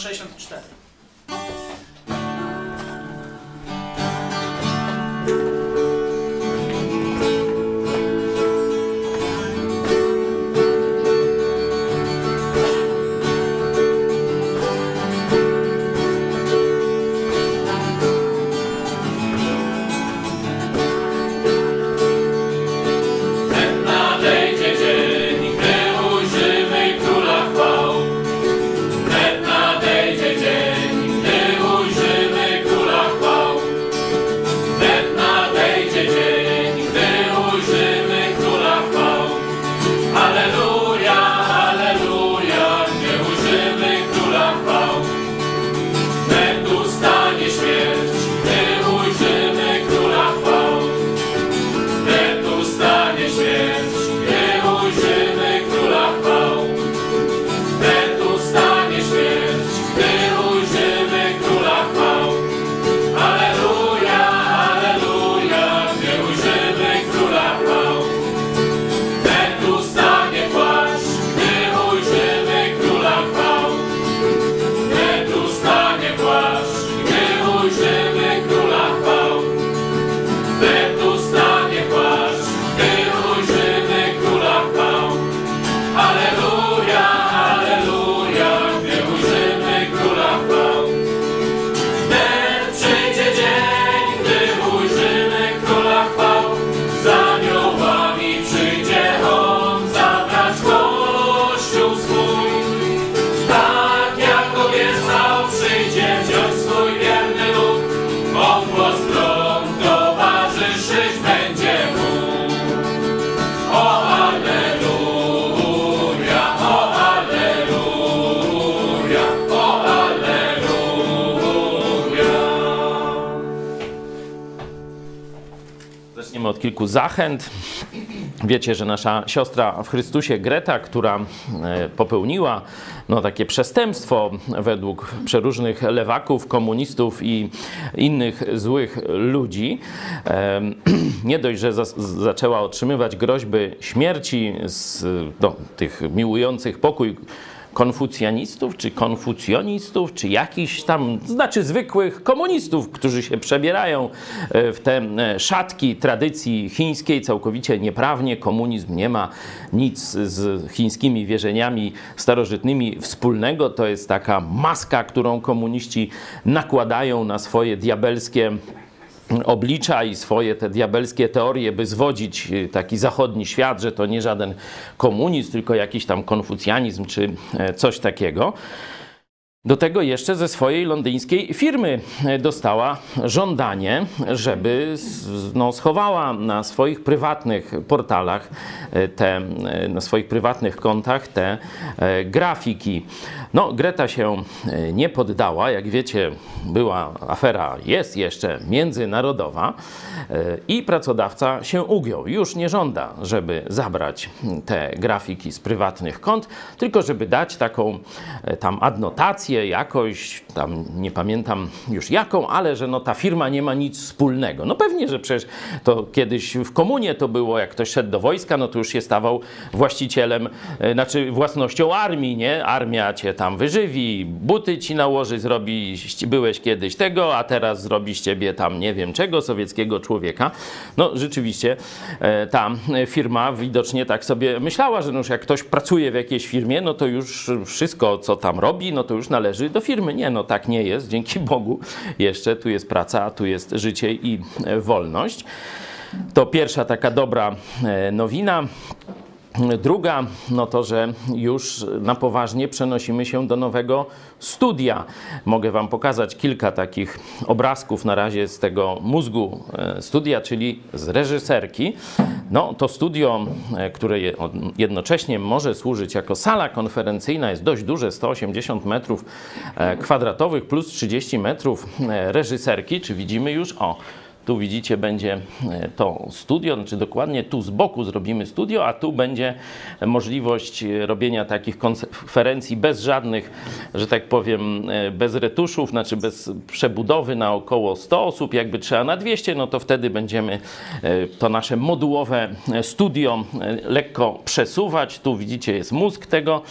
64. kilku zachęt. Wiecie, że nasza siostra w Chrystusie Greta, która e, popełniła no, takie przestępstwo według przeróżnych lewaków, komunistów i innych złych ludzi, nie dość, że za zaczęła otrzymywać groźby śmierci z no, tych miłujących pokój konfucjanistów, czy konfucjonistów, czy jakichś tam, znaczy zwykłych komunistów, którzy się przebierają e, w te e, szatki tradycji chińskiej całkowicie nieprawnie. Komunizm nie ma nic z chińskimi wierzeniami starożytnymi wspólnego. To jest taka maska, którą komuniści nakładają na swoje diabelskie oblicza i swoje te diabelskie teorie, by zwodzić y, taki zachodni świat, że to nie żaden komunizm, tylko jakiś tam konfucjanizm czy e, coś takiego. Do tego jeszcze ze swojej londyńskiej firmy dostała żądanie, żeby no, schowała na swoich prywatnych portalach, te, na swoich prywatnych kontach te e, grafiki. No, Greta się e, nie poddała. Jak wiecie, była afera, jest jeszcze międzynarodowa e, i pracodawca się ugiął. Już nie żąda, żeby zabrać te grafiki z prywatnych kont, tylko żeby dać taką tam adnotację, jakoś, tam nie pamiętam już jaką, ale że no ta firma nie ma nic wspólnego. No pewnie, że przecież to kiedyś w komunie to było, jak ktoś szedł do wojska, no to już się stawał właścicielem, e, znaczy własnością armii, nie? Armia cię tam wyżywi, buty ci nałoży, zrobi, byłeś kiedyś tego, a teraz zrobi z ciebie tam nie wiem czego, sowieckiego człowieka. No rzeczywiście e, ta firma widocznie tak sobie myślała, że no już jak ktoś pracuje w jakiejś firmie, no to już wszystko, co tam robi, no to już należy należy do firmy. Nie, no tak nie jest. Dzięki Bogu jeszcze tu jest praca, tu jest życie i e, wolność. To pierwsza taka dobra e, nowina. Druga, no to, że już na poważnie przenosimy się do nowego studia. Mogę Wam pokazać kilka takich obrazków na razie z tego mózgu e, studia, czyli z reżyserki. No, to studio, e, które jednocześnie może służyć jako sala konferencyjna, jest dość duże, 180 metrów e, kwadratowych plus 30 metrów reżyserki. Czy widzimy już? O, tu widzicie, będzie e, to studio, znaczy dokładnie tu z boku zrobimy studio, a tu będzie możliwość robienia takich konferencji bez żadnych, że tak powiem, e, bez retuszów, znaczy bez przebudowy na około 100 osób. Jakby trzeba na 200, no to wtedy będziemy e, to nasze modułowe studio lekko przesuwać. Tu widzicie, jest mózg tego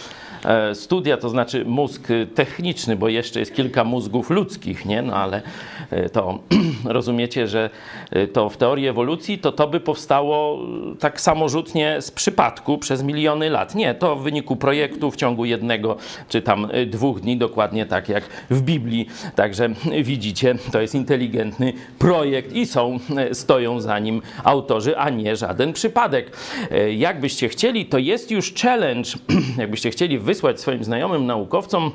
studia, to znaczy mózg techniczny, bo jeszcze jest kilka mózgów ludzkich, nie? No ale to rozumiecie, że to w teorii ewolucji, to to by powstało y, tak samorzutnie z przypadku przez miliony lat. Nie, to w wyniku projektu w ciągu jednego czy tam y, dwóch dni, dokładnie tak jak w Biblii. Także widzicie, to jest inteligentny projekt i są, stoją za nim autorzy, a nie żaden przypadek. Jakbyście chcieli, to jest już challenge, jakbyście chcieli wysłać swoim znajomym naukowcom,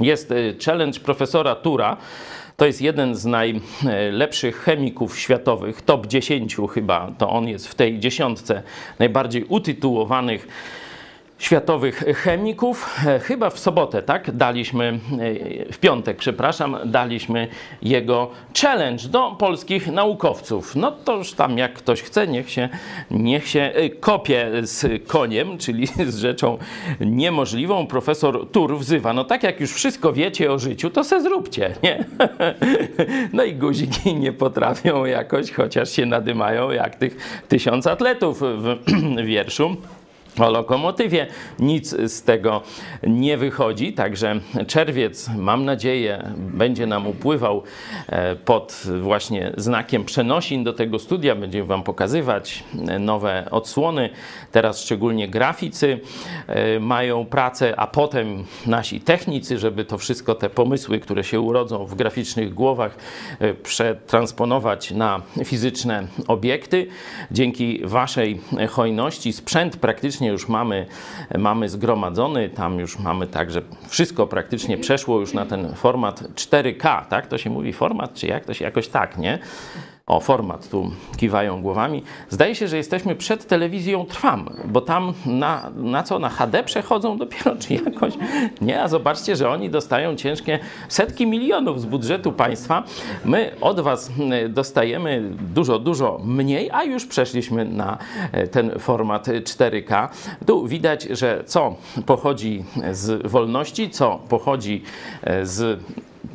jest challenge profesora Tura, to jest jeden z najlepszych chemików światowych, top 10 chyba, to on jest w tej dziesiątce najbardziej utytułowanych światowych chemików. E, chyba w sobotę, tak, daliśmy, e, w piątek, przepraszam, daliśmy jego challenge do polskich naukowców. No to już tam jak ktoś chce, niech się, niech się e, kopie z koniem, czyli z rzeczą niemożliwą. Profesor Tur wzywa, no tak jak już wszystko wiecie o życiu, to se zróbcie, nie? No i guziki nie potrafią jakoś, chociaż się nadymają jak tych tysiąc atletów w wierszu o lokomotywie. Nic z tego nie wychodzi, także czerwiec, mam nadzieję, będzie nam upływał e, pod właśnie znakiem przenosin do tego studia. Będziemy Wam pokazywać e, nowe odsłony. Teraz szczególnie graficy e, mają pracę, a potem nasi technicy, żeby to wszystko, te pomysły, które się urodzą w graficznych głowach, przetransponować na fizyczne obiekty. Dzięki Waszej hojności sprzęt praktycznie praktycznie już mamy, mamy zgromadzony, tam już mamy tak, że wszystko praktycznie przeszło już na ten format 4K, tak? To się mówi format, czy jak to się jakoś tak, nie? O, format, tu kiwają głowami. Zdaje się, że jesteśmy przed telewizją Trwam, bo tam na, na co? Na HD przechodzą dopiero, czy jakoś? Nie, a zobaczcie, że oni dostają ciężkie setki milionów z budżetu państwa. My od was dostajemy dużo, dużo mniej, a już przeszliśmy na e, ten format 4K. Tu widać, że co pochodzi z wolności, co pochodzi e, z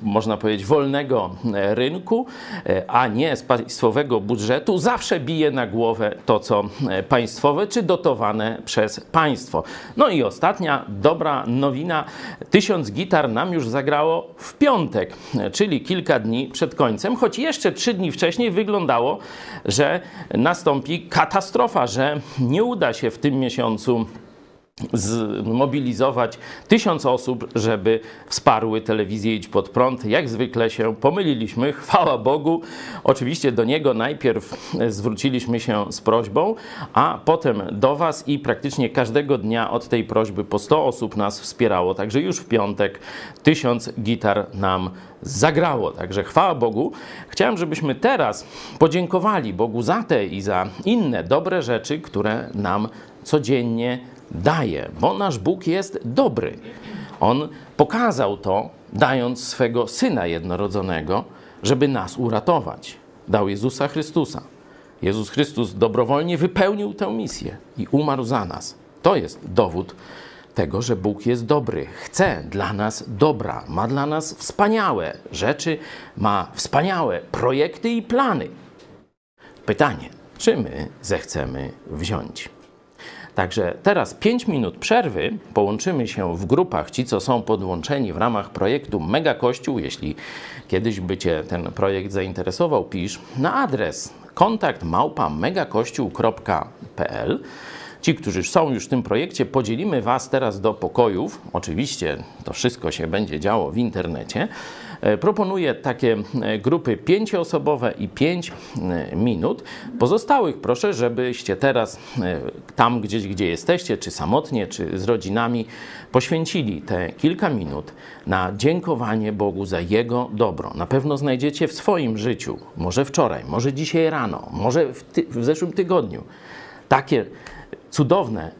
można powiedzieć, wolnego e, rynku, e, a nie z państwowego budżetu, zawsze bije na głowę to, co e, państwowe, czy dotowane przez państwo. No i ostatnia dobra nowina. Tysiąc gitar nam już zagrało w piątek, czyli kilka dni przed końcem, choć jeszcze trzy dni wcześniej wyglądało, że nastąpi katastrofa, że nie uda się w tym miesiącu zmobilizować tysiąc osób, żeby wsparły telewizję Idź Pod Prąd. Jak zwykle się pomyliliśmy, chwała Bogu. Oczywiście do Niego najpierw zwróciliśmy się z prośbą, a potem do Was i praktycznie każdego dnia od tej prośby po 100 osób nas wspierało. Także już w piątek tysiąc gitar nam zagrało. Także chwała Bogu. Chciałem, żebyśmy teraz podziękowali Bogu za te i za inne dobre rzeczy, które nam codziennie daje, bo nasz Bóg jest dobry. On pokazał to, dając swego Syna jednorodzonego, żeby nas uratować. Dał Jezusa Chrystusa. Jezus Chrystus dobrowolnie wypełnił tę misję i umarł za nas. To jest dowód tego, że Bóg jest dobry. Chce dla nas dobra, ma dla nas wspaniałe rzeczy, ma wspaniałe projekty i plany. Pytanie, czy my zechcemy wziąć? Także teraz 5 minut przerwy. Połączymy się w grupach, ci co są podłączeni w ramach projektu Mega Kościół. Jeśli kiedyś by Cię ten projekt zainteresował, pisz na adres kontakt małpa megakościół.pl. Ci, którzy są już w tym projekcie, podzielimy Was teraz do pokojów. Oczywiście to wszystko się będzie działo w internecie. E, Proponuję takie e, grupy pięcioosobowe i 5 minut. Pozostałych proszę, żebyście teraz e, tam gdzieś, gdzie jesteście, czy samotnie, czy z rodzinami, poświęcili te kilka minut na dziękowanie Bogu za Jego dobro. Na pewno znajdziecie w swoim życiu, może wczoraj, może dzisiaj rano, może w, ty- w zeszłym tygodniu, takie cudowne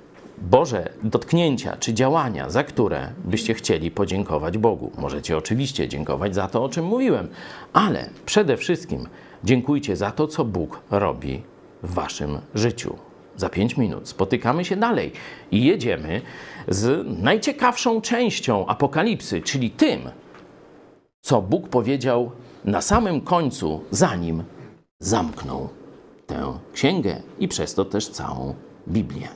Boże dotknięcia czy działania, za które byście chcieli podziękować Bogu. Możecie oczywiście dziękować za to, o czym mówiłem, ale przede wszystkim dziękujcie za to, co Bóg robi w waszym życiu. Za pięć minut spotykamy się dalej i jedziemy z najciekawszą częścią Apokalipsy, czyli tym, co Bóg powiedział na samym końcu, zanim zamknął tę księgę i przez to też całą Biblię.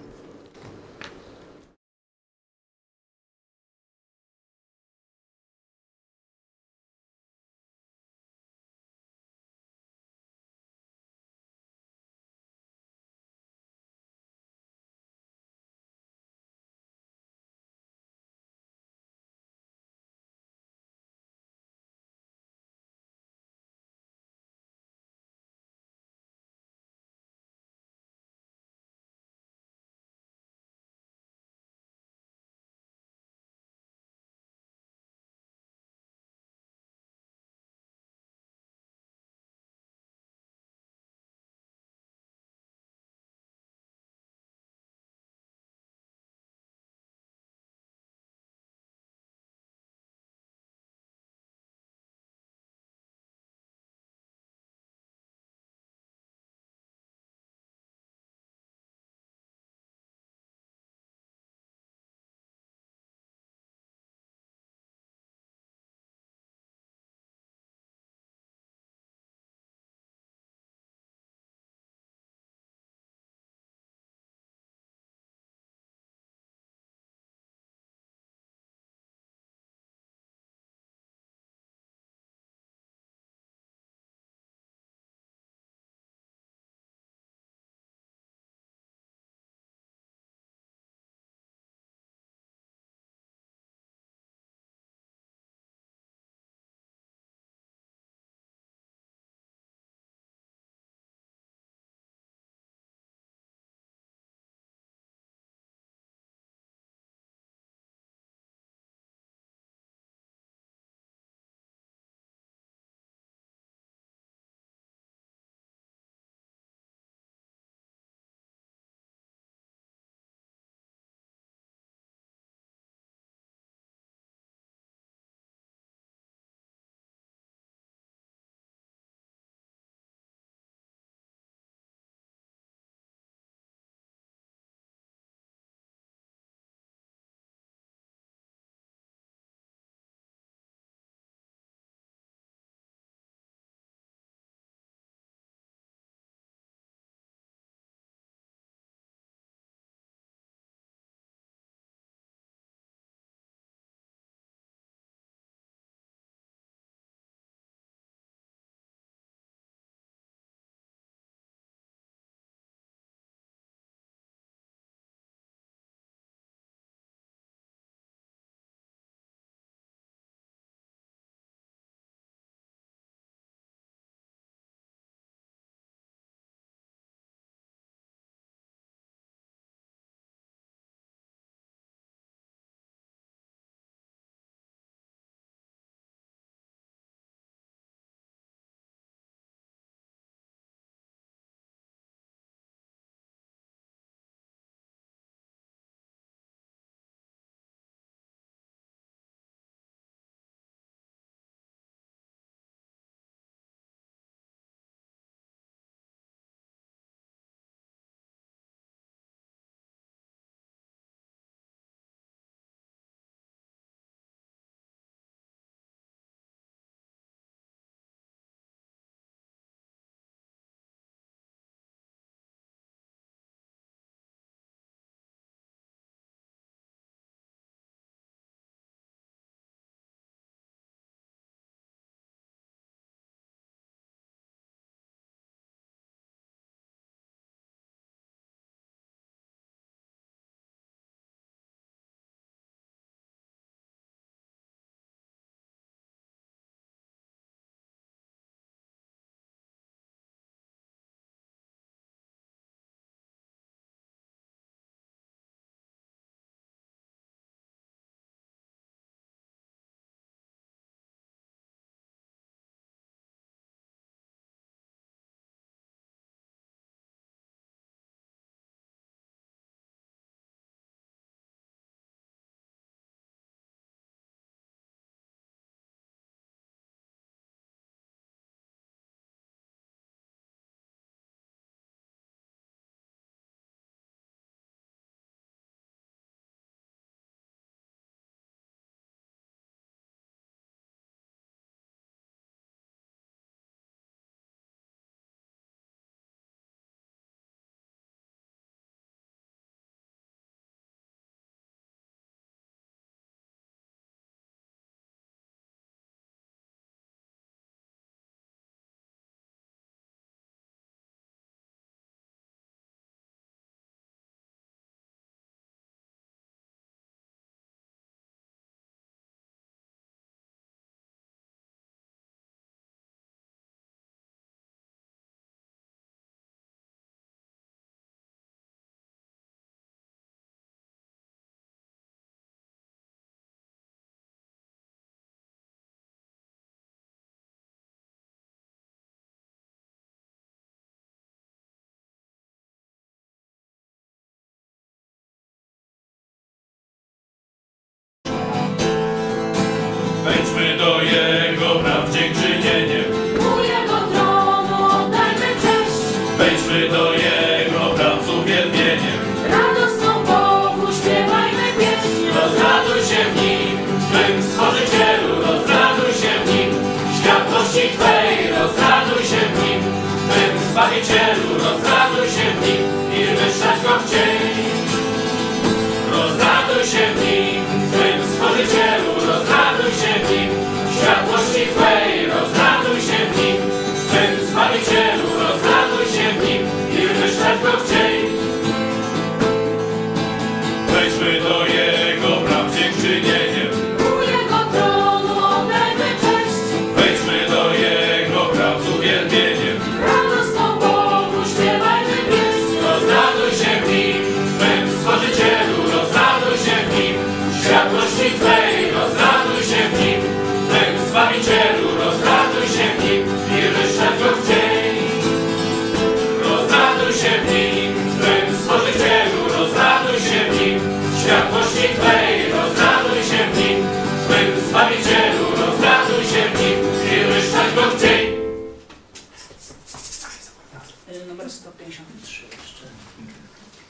153 jeszcze.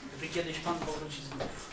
Gdyby kiedyś Pan powróci znów.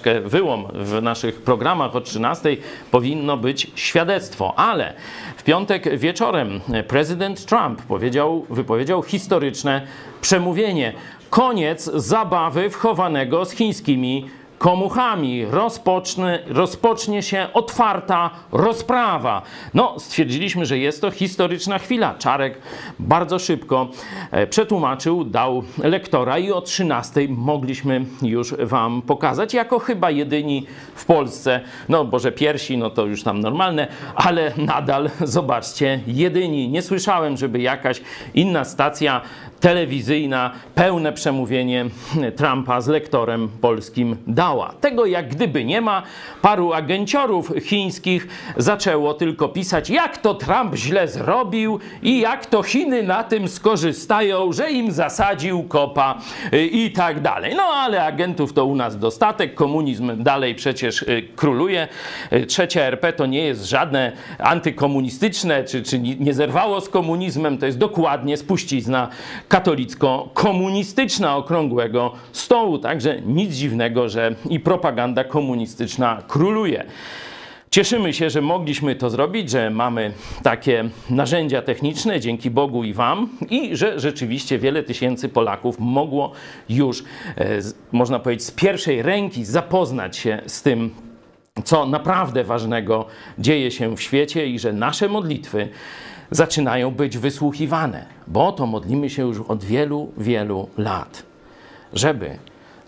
Troszkę wyłom w naszych programach o 13. Powinno być świadectwo, ale w piątek wieczorem prezydent Trump powiedział, wypowiedział historyczne przemówienie. Koniec zabawy wchowanego z chińskimi komuchami. Rozpocznie, rozpocznie się otwarta rozprawa. No, stwierdziliśmy, że jest to historyczna chwila. Czarek bardzo szybko e, przetłumaczył, dał lektora i o 13 mogliśmy już Wam pokazać, jako chyba jedyni w Polsce. No, Boże, piersi, no to już tam normalne, ale nadal, zobaczcie, jedyni. Nie słyszałem, żeby jakaś inna stacja telewizyjna pełne przemówienie Trumpa z lektorem polskim dała. Tego jak gdyby nie ma. Paru agenciorów chińskich zaczęło tylko pisać, jak to Trump źle zrobił i jak to Chiny na tym skorzystają, że im zasadził kopa y, i tak dalej. No ale agentów to u nas dostatek, komunizm dalej przecież y, króluje. Y, Trzecia RP to nie jest żadne antykomunistyczne, czy, czy nie zerwało z komunizmem, to jest dokładnie spuścizna katolicko-komunistyczna okrągłego stołu. Także nic dziwnego, że i propaganda komunistyczna króluje. Cieszymy się, że mogliśmy to zrobić, że mamy takie narzędzia techniczne, dzięki Bogu i Wam, i że rzeczywiście wiele tysięcy Polaków mogło już, e, można powiedzieć, z pierwszej ręki zapoznać się z tym, co naprawdę ważnego dzieje się w świecie i że nasze modlitwy zaczynają być wysłuchiwane, bo to modlimy się już od wielu, wielu lat, żeby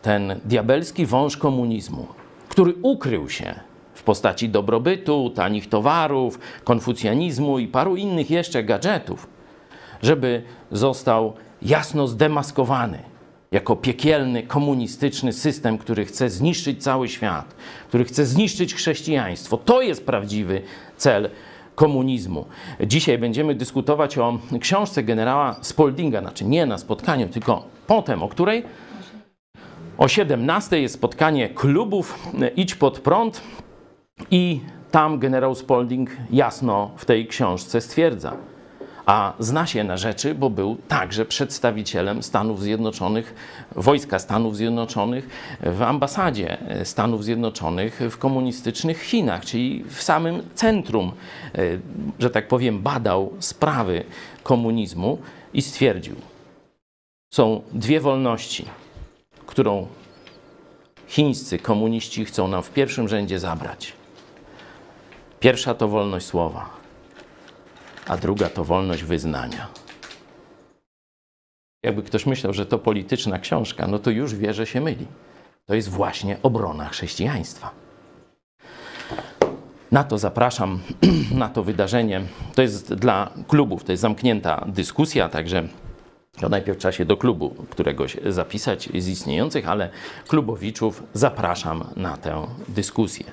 ten diabelski wąż komunizmu, który ukrył się w postaci dobrobytu, tanich towarów, konfucjanizmu i paru innych jeszcze gadżetów, żeby został jasno zdemaskowany jako piekielny, komunistyczny system, który chce zniszczyć cały świat, który chce zniszczyć chrześcijaństwo. To jest prawdziwy cel komunizmu. Dzisiaj będziemy dyskutować o książce generała Spaldinga, znaczy nie na spotkaniu, tylko potem, o której o 17 jest spotkanie klubów Idź pod prąd i tam generał Spalding jasno w tej książce stwierdza. A zna się na rzeczy, bo był także przedstawicielem Stanów Zjednoczonych, wojska Stanów Zjednoczonych w ambasadzie Stanów Zjednoczonych w komunistycznych Chinach, czyli w samym centrum, e, że tak powiem, badał sprawy komunizmu i stwierdził: Są dwie wolności, którą chińscy komuniści chcą nam w pierwszym rzędzie zabrać. Pierwsza to wolność słowa, a druga to wolność wyznania. Jakby ktoś myślał, że to polityczna książka, no to już wie, że się myli. To jest właśnie obrona chrześcijaństwa. Na to zapraszam, na to wydarzenie. To jest dla klubów, to jest zamknięta dyskusja, także to najpierw trzeba się do klubu któregoś zapisać z istniejących, ale klubowiczów zapraszam na tę dyskusję.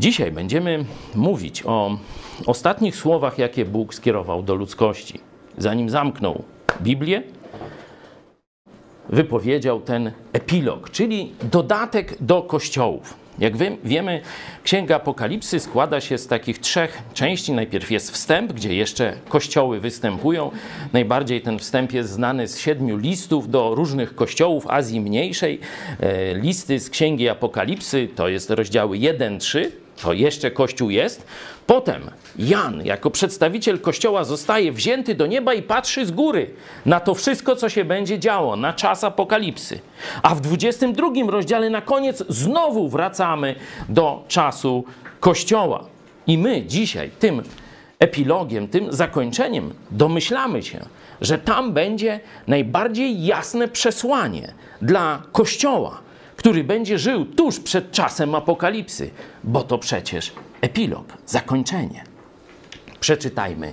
Dzisiaj będziemy mówić o ostatnich słowach, jakie Bóg skierował do ludzkości. Zanim zamknął Biblię, wypowiedział ten epilog, czyli dodatek do kościołów. Jak wiemy, Księga Apokalipsy składa się z takich trzech części. Najpierw jest wstęp, gdzie jeszcze kościoły występują. Najbardziej ten wstęp jest znany z siedmiu listów do różnych kościołów Azji Mniejszej. E, listy z Księgi Apokalipsy to jest rozdziały 1-3, to jeszcze Kościół jest. Potem Jan, jako przedstawiciel Kościoła, zostaje wzięty do nieba i patrzy z góry na to wszystko, co się będzie działo, na czas apokalipsy. A w 22 rozdziale na koniec znowu wracamy do czasu Kościoła. I my dzisiaj tym epilogiem, tym zakończeniem domyślamy się, że tam będzie najbardziej jasne przesłanie dla Kościoła który będzie żył tuż przed czasem apokalipsy, bo to przecież epilog, zakończenie. Przeczytajmy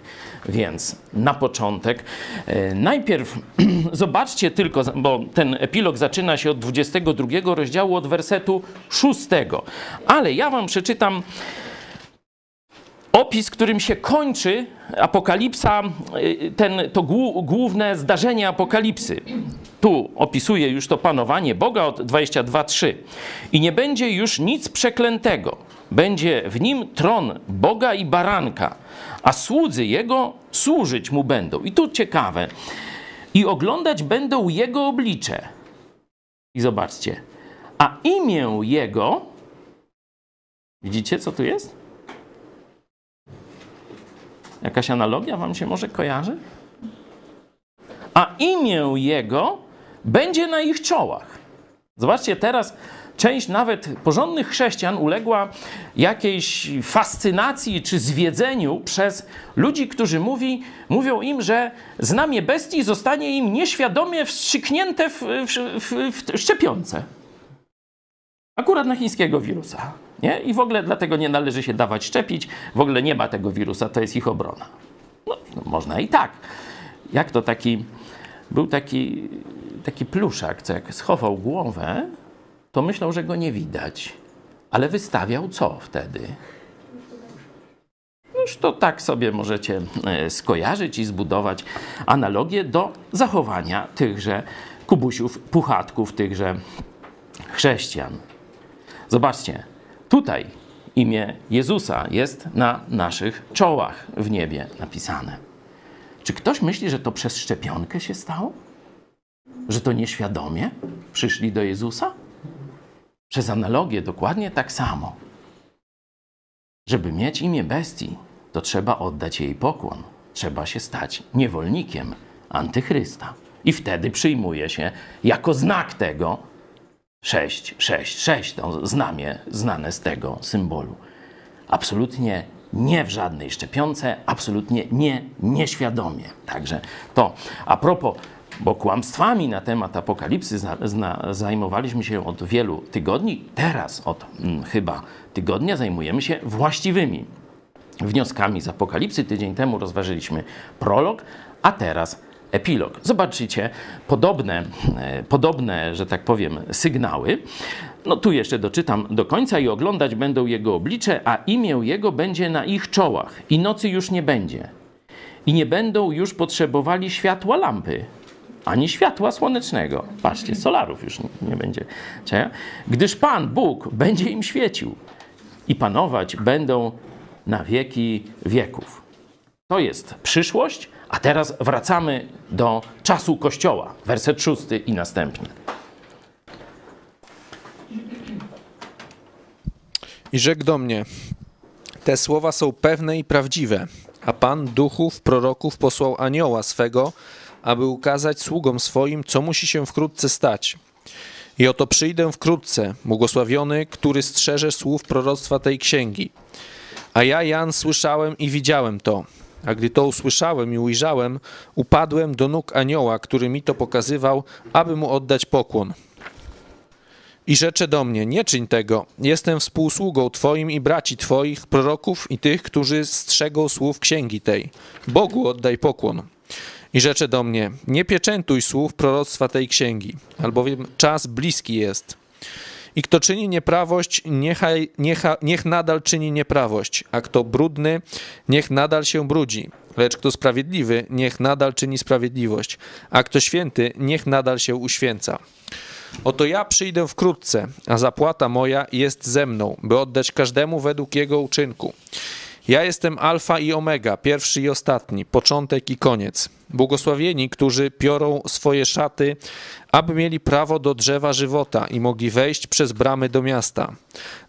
więc na początek. E, najpierw zobaczcie tylko, bo ten epilog zaczyna się od 22 rozdziału, od wersetu 6. Ale ja wam przeczytam opis, którym się kończy apokalipsa, y, ten, to główne zdarzenie apokalipsy. Tu opisuje już to panowanie Boga od 22:3. I nie będzie już nic przeklętego. Będzie w nim tron Boga i baranka, a słudzy jego służyć mu będą. I tu ciekawe. I oglądać będą jego oblicze. I zobaczcie. A imię jego. Widzicie, co tu jest? Jakaś analogia wam się może kojarzy? A imię jego będzie na ich czołach. Zobaczcie, teraz część nawet porządnych chrześcijan uległa jakiejś fascynacji czy zwiedzeniu przez ludzi, którzy mówi, mówią im, że znamie bestii zostanie im nieświadomie wstrzyknięte w, w, w, w szczepionce. Akurat na chińskiego wirusa. Nie? I w ogóle dlatego nie należy się dawać szczepić. W ogóle nie ma tego wirusa, to jest ich obrona. No, no można i tak. Jak to taki, był taki, taki pluszak, co jak schował głowę, to myślał, że go nie widać. Ale wystawiał co wtedy? Już to tak sobie możecie e, skojarzyć i zbudować analogię do zachowania tychże kubusiów, puchatków, tychże chrześcijan. Zobaczcie, Tutaj imię Jezusa jest na naszych czołach w niebie napisane. Czy ktoś myśli, że to przez szczepionkę się stało? Że to nieświadomie przyszli do Jezusa? Przez analogię dokładnie tak samo. Żeby mieć imię bestii, to trzeba oddać jej pokłon. Trzeba się stać niewolnikiem antychrysta. I wtedy przyjmuje się jako znak tego 6, 6, 6, to znamie znane z tego symbolu. Absolutnie nie w żadnej szczepionce, absolutnie nie nieświadomie. Także to. A propos, bo kłamstwami na temat apokalipsy zna, zna, zajmowaliśmy się od wielu tygodni, teraz od hmm, chyba tygodnia zajmujemy się właściwymi wnioskami z apokalipsy. Tydzień temu rozważyliśmy prolog, a teraz epilog. Zobaczycie podobne, e, podobne, że tak powiem, sygnały. No tu jeszcze doczytam do końca i oglądać będą jego oblicze, a imię jego będzie na ich czołach i nocy już nie będzie. I nie będą już potrzebowali światła lampy, ani światła słonecznego. Patrzcie, solarów już nie, będzie. Gdyż Pan, Bóg, będzie im świecił i panować będą na wieki wieków. To jest przyszłość, a teraz wracamy do czasu Kościoła. Werset szósty i następny. I rzekł do mnie: Te słowa są pewne i prawdziwe, a Pan duchów, proroków posłał anioła swego, aby ukazać sługom swoim, co musi się wkrótce stać. I oto przyjdę wkrótce, błogosławiony, który strzeże słów proroctwa tej księgi. A ja, Jan, słyszałem i widziałem to. A gdy to usłyszałem i ujrzałem, upadłem do nóg anioła, który mi to pokazywał, aby mu oddać pokłon. I rzecze do mnie, nie czyń tego, jestem współsługą Twoim i braci Twoich, proroków i tych, którzy strzegą słów księgi tej. Bogu oddaj pokłon. I rzecze do mnie, nie pieczętuj słów proroctwa tej księgi, albowiem czas bliski jest. I kto czyni nieprawość, niechaj, niecha, niech nadal czyni nieprawość, a kto brudny, niech nadal się brudzi. Lecz kto sprawiedliwy, niech nadal czyni sprawiedliwość, a kto święty, niech nadal się uświęca. Oto ja przyjdę wkrótce, a zapłata moja jest ze mną, by oddać każdemu według jego uczynku. Ja jestem Alfa i Omega, pierwszy i ostatni, początek i koniec. Błogosławieni, którzy piorą swoje szaty, aby mieli prawo do drzewa żywota i mogli wejść przez bramy do miasta.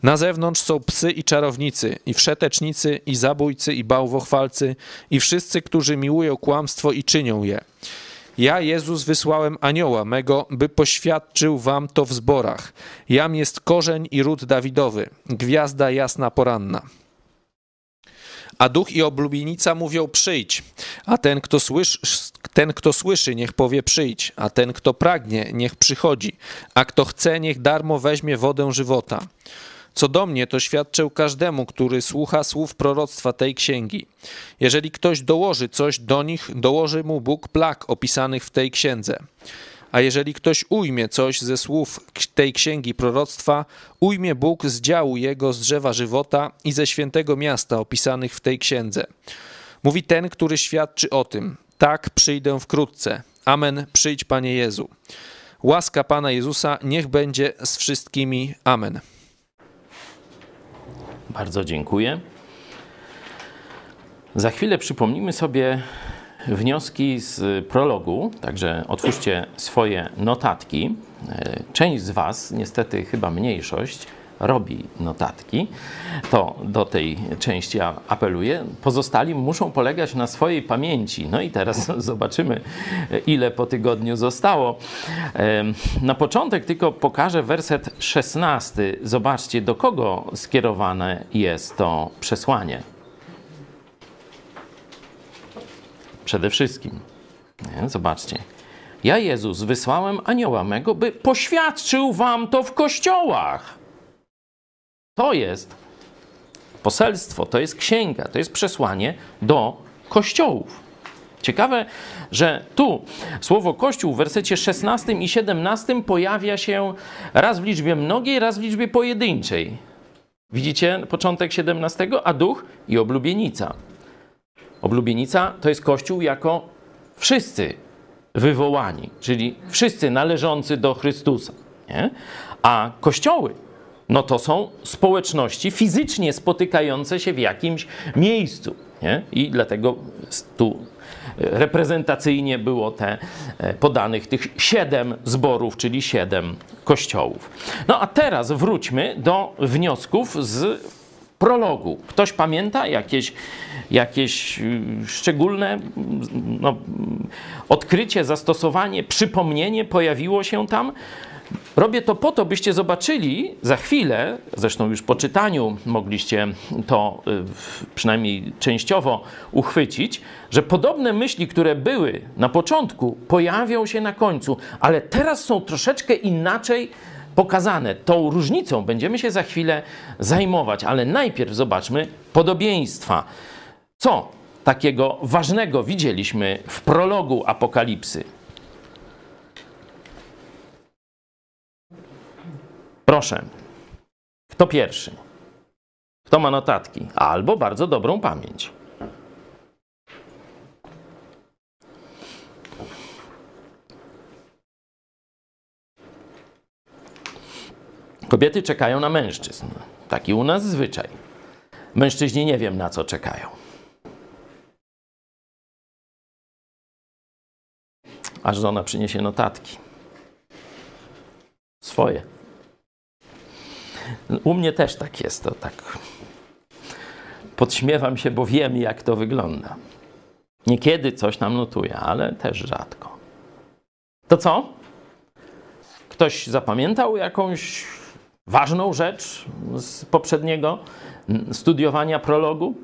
Na zewnątrz są psy i czarownicy, i wszetecznicy, i zabójcy, i bałwochwalcy, i wszyscy, którzy miłują kłamstwo i czynią je. Ja, Jezus, wysłałem anioła mego, by poświadczył wam to w zborach. Jam jest korzeń i ród Dawidowy, gwiazda jasna poranna. A duch i oblubienica mówią przyjdź, a ten kto, słyszy, ten, kto słyszy, niech powie przyjdź, a ten, kto pragnie, niech przychodzi, a kto chce, niech darmo weźmie wodę żywota. Co do mnie, to świadczę każdemu, który słucha słów proroctwa tej księgi. Jeżeli ktoś dołoży coś do nich, dołoży mu Bóg plag opisanych w tej księdze. A jeżeli ktoś ujmie coś ze słów tej księgi proroctwa, ujmie Bóg z działu jego z drzewa żywota i ze świętego miasta opisanych w tej księdze. Mówi ten, który świadczy o tym: Tak, przyjdę wkrótce. Amen, przyjdź, Panie Jezu. Łaska Pana Jezusa niech będzie z wszystkimi. Amen. Bardzo dziękuję. Za chwilę przypomnimy sobie wnioski z prologu, także otwórzcie swoje notatki. E, Część z Was, niestety chyba mniejszość, robi notatki. To do tej części apeluję. Pozostali muszą polegać na swojej pamięci. No i teraz zobaczymy, ile po tygodniu zostało. E, Na początek tylko pokażę werset 16. Zobaczcie, do kogo skierowane jest to przesłanie. Przede wszystkim. Nie? Zobaczcie. Ja, Jezus, wysłałem anioła mego, by poświadczył wam to w kościołach. To jest poselstwo, to jest księga, to jest przesłanie do kościołów. Ciekawe, że tu słowo kościół w wersecie 16 i 17 pojawia się raz w liczbie mnogiej, raz w liczbie pojedynczej. Widzicie początek 17, a duch i oblubienica. Oblubienica to jest Kościół jako wszyscy wywołani, czyli wszyscy należący do Chrystusa. Nie? A kościoły no to są społeczności fizycznie spotykające się w jakimś miejscu. Nie? I dlatego tu reprezentacyjnie było te podanych tych siedem zborów, czyli siedem kościołów. No a teraz wróćmy do wniosków z prologu. Ktoś pamięta jakieś, jakieś y, szczególne no, odkrycie, zastosowanie, przypomnienie pojawiło się tam? Robię to po to, byście zobaczyli za chwilę, zresztą już po czytaniu mogliście to y, przynajmniej częściowo uchwycić, że podobne myśli, które były na początku, pojawią się na końcu, ale teraz są troszeczkę inaczej pokazane. Tą różnicą będziemy się za chwilę zajmować, ale najpierw zobaczmy podobieństwa. Co takiego ważnego widzieliśmy w prologu Apokalipsy? Proszę, kto pierwszy? Kto ma notatki? Albo bardzo dobrą pamięć. Kobiety czekają na mężczyzn. Taki u nas zwyczaj. Mężczyźni nie wiem na co czekają. Aż żona przyniesie notatki. Swoje. U mnie też tak jest, to tak. Podśmiewam się, bo wiem, jak to wygląda. Niekiedy coś nam notuje, ale też rzadko. To co? Ktoś zapamiętał jakąś ważną rzecz z poprzedniego studiowania prologu?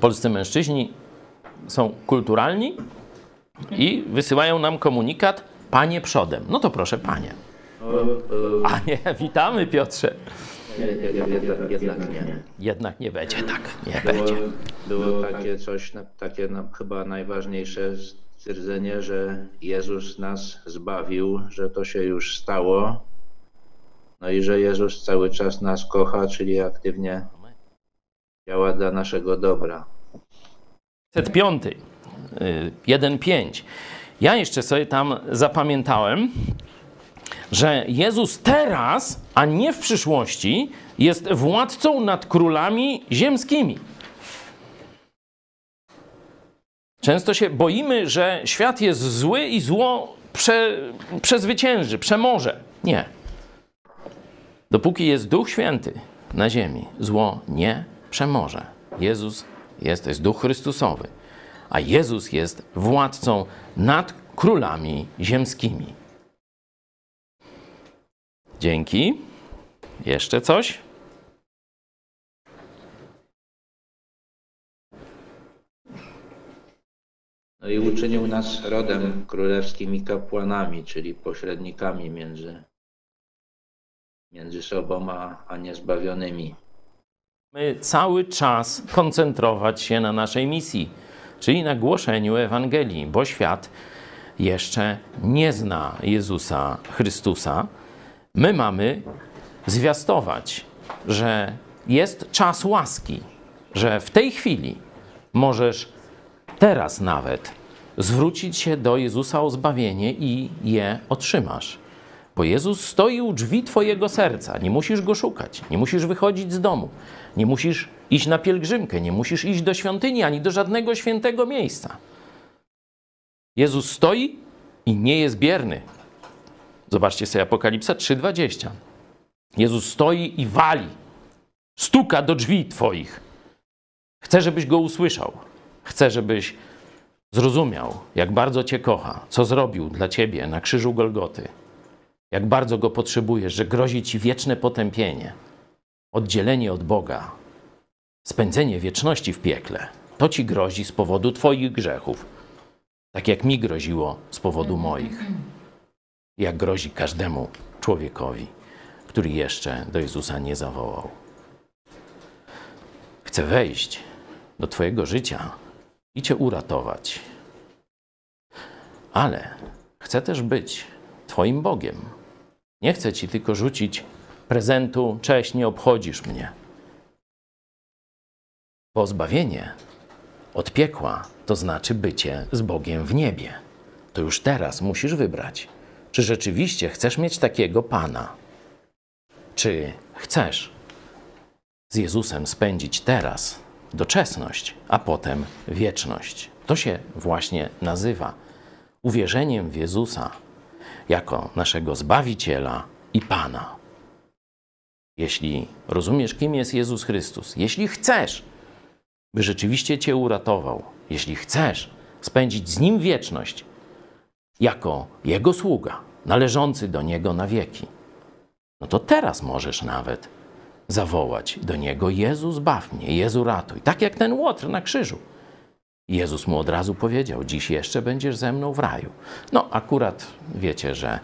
Polscy mężczyźni są kulturalni i wysyłają nam komunikat Panie przodem. No to proszę, panie. A nie, witamy Piotrze. Jednak, jednak nie. Jednak nie będzie tak, nie Było, będzie. było takie coś, takie chyba najważniejsze stwierdzenie, że Jezus nas zbawił, że to się już stało. No i że Jezus cały czas nas kocha, czyli aktywnie działa dla naszego dobra. 505, y, 1.5. Ja jeszcze sobie tam zapamiętałem, że Jezus teraz, a nie w przyszłości, jest władcą nad królami ziemskimi. Często się boimy, że świat jest zły i zło prze, przezwycięży, przemoże. Nie. Dopóki jest Duch Święty na ziemi, zło nie przemoże. Jezus jest, to jest Duch Chrystusowy, a Jezus jest władcą nad królami ziemskimi. Dzięki. Jeszcze coś? No i uczynił nas rodem królewskimi kapłanami, czyli pośrednikami między, między sobą a, a niezbawionymi. My cały czas koncentrować się na naszej misji, czyli na głoszeniu Ewangelii, bo świat jeszcze nie zna Jezusa Chrystusa. My mamy zwiastować, że jest czas łaski, że w tej chwili możesz teraz nawet zwrócić się do Jezusa o zbawienie i je otrzymasz. Bo Jezus stoi u drzwi Twojego serca. Nie musisz go szukać, nie musisz wychodzić z domu, nie musisz iść na pielgrzymkę, nie musisz iść do świątyni ani do żadnego świętego miejsca. Jezus stoi i nie jest bierny. Zobaczcie sobie Apokalipsa 3:20. Jezus stoi i wali, stuka do drzwi Twoich. Chce, żebyś go usłyszał. Chce, żebyś zrozumiał, jak bardzo Cię kocha, co zrobił dla Ciebie na krzyżu Golgoty jak bardzo go potrzebujesz, że grozi ci wieczne potępienie, oddzielenie od Boga, spędzenie wieczności w piekle. To ci grozi z powodu Twoich grzechów, tak jak mi groziło z powodu moich. Jak grozi każdemu człowiekowi, który jeszcze do Jezusa nie zawołał. Chcę wejść do Twojego życia i Cię uratować. Ale chcę też być Twoim Bogiem. Nie chcę Ci tylko rzucić prezentu, cześć, nie obchodzisz mnie. Bo zbawienie od piekła to znaczy bycie z Bogiem w niebie. To już teraz musisz wybrać, czy rzeczywiście chcesz mieć takiego Pana, czy chcesz z Jezusem spędzić teraz doczesność, a potem wieczność. To się właśnie nazywa uwierzeniem w Jezusa jako naszego Zbawiciela i Pana. Jeśli rozumiesz, kim jest Jezus Chrystus, jeśli chcesz, by rzeczywiście Cię uratował, jeśli chcesz spędzić z Nim wieczność jako Jego sługa, należący do Niego na wieki, no to teraz możesz nawet zawołać do Niego: Jezu, zbaw mnie, Jezu, ratuj. Tak jak ten łotr na krzyżu. Jezus mu od razu powiedział: Dziś jeszcze będziesz ze mną w raju. No, akurat wiecie, że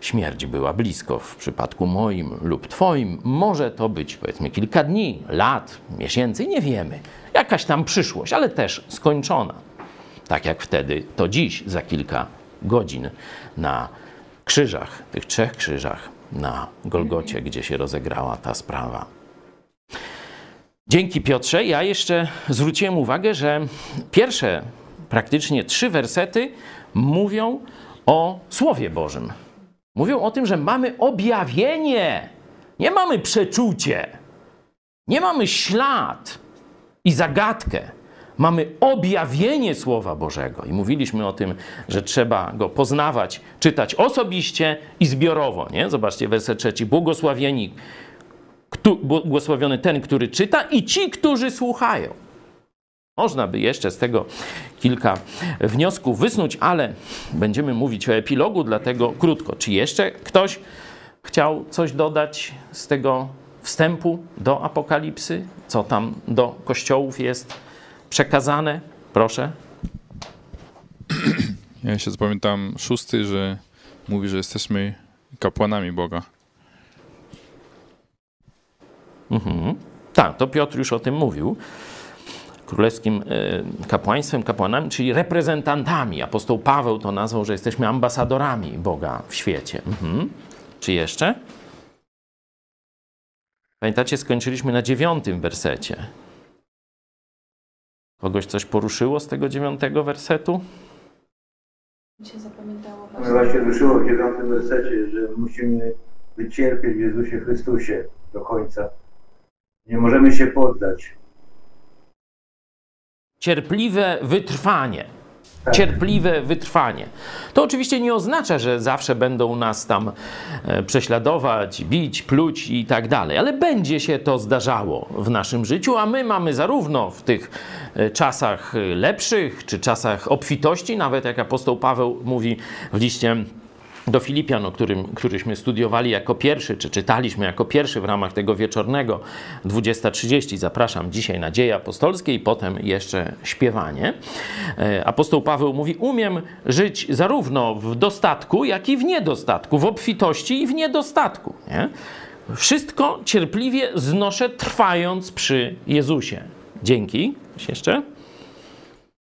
śmierć była blisko w przypadku moim lub Twoim. Może to być powiedzmy kilka dni, lat, miesięcy, nie wiemy. Jakaś tam przyszłość, ale też skończona. Tak jak wtedy, to dziś, za kilka godzin na krzyżach, tych trzech krzyżach na Golgocie, gdzie się rozegrała ta sprawa. Dzięki Piotrze. Ja jeszcze zwróciłem uwagę, że pierwsze praktycznie trzy wersety mówią o Słowie Bożym. Mówią o tym, że mamy objawienie, nie mamy przeczucie. Nie mamy ślad i zagadkę. Mamy objawienie Słowa Bożego. I mówiliśmy o tym, że trzeba go poznawać, czytać osobiście i zbiorowo. Nie? Zobaczcie, werset trzeci. Błogosławieni, kto, błogosławiony ten, który czyta i ci, którzy słuchają. Można by jeszcze z tego kilka wniosków wysnuć, ale będziemy mówić o epilogu, dlatego krótko. Czy jeszcze ktoś chciał coś dodać z tego wstępu do Apokalipsy? Co tam do kościołów jest przekazane? Proszę. Ja się zapamiętam szósty, że mówi, że jesteśmy kapłanami Boga. Mhm. Tak, to Piotr już o tym mówił. Królewskim e, kapłaństwem, kapłanami, czyli reprezentantami. Apostoł Paweł to nazwał, że jesteśmy ambasadorami Boga w świecie. Mhm. Czy jeszcze? Pamiętacie, skończyliśmy na dziewiątym wersecie. Kogoś coś poruszyło z tego dziewiątego wersetu? Mi się zapamiętało właśnie. właśnie ruszyło w dziewiątym wersecie, że musimy wycierpieć w Jezusie Chrystusie do końca. Nie możemy się poddać. Cierpliwe wytrwanie. Tak. Cierpliwe wytrwanie. To oczywiście nie oznacza, że zawsze będą nas tam e, prześladować, bić, pluć i tak dalej, ale będzie się to zdarzało w naszym życiu, a my mamy zarówno w tych e, czasach lepszych, czy czasach obfitości, nawet jak apostoł Paweł mówi w liście do Filipian, o którym, któryśmy studiowali jako pierwszy, czy czytaliśmy jako pierwszy w ramach tego wieczornego 20.30. Zapraszam dzisiaj na dzieje apostolskie i potem jeszcze śpiewanie. E, Apostoł Paweł mówi: Umiem żyć zarówno w dostatku, jak i w niedostatku, w obfitości i w niedostatku. Nie? Wszystko cierpliwie znoszę, trwając przy Jezusie. Dzięki. Jeszcze?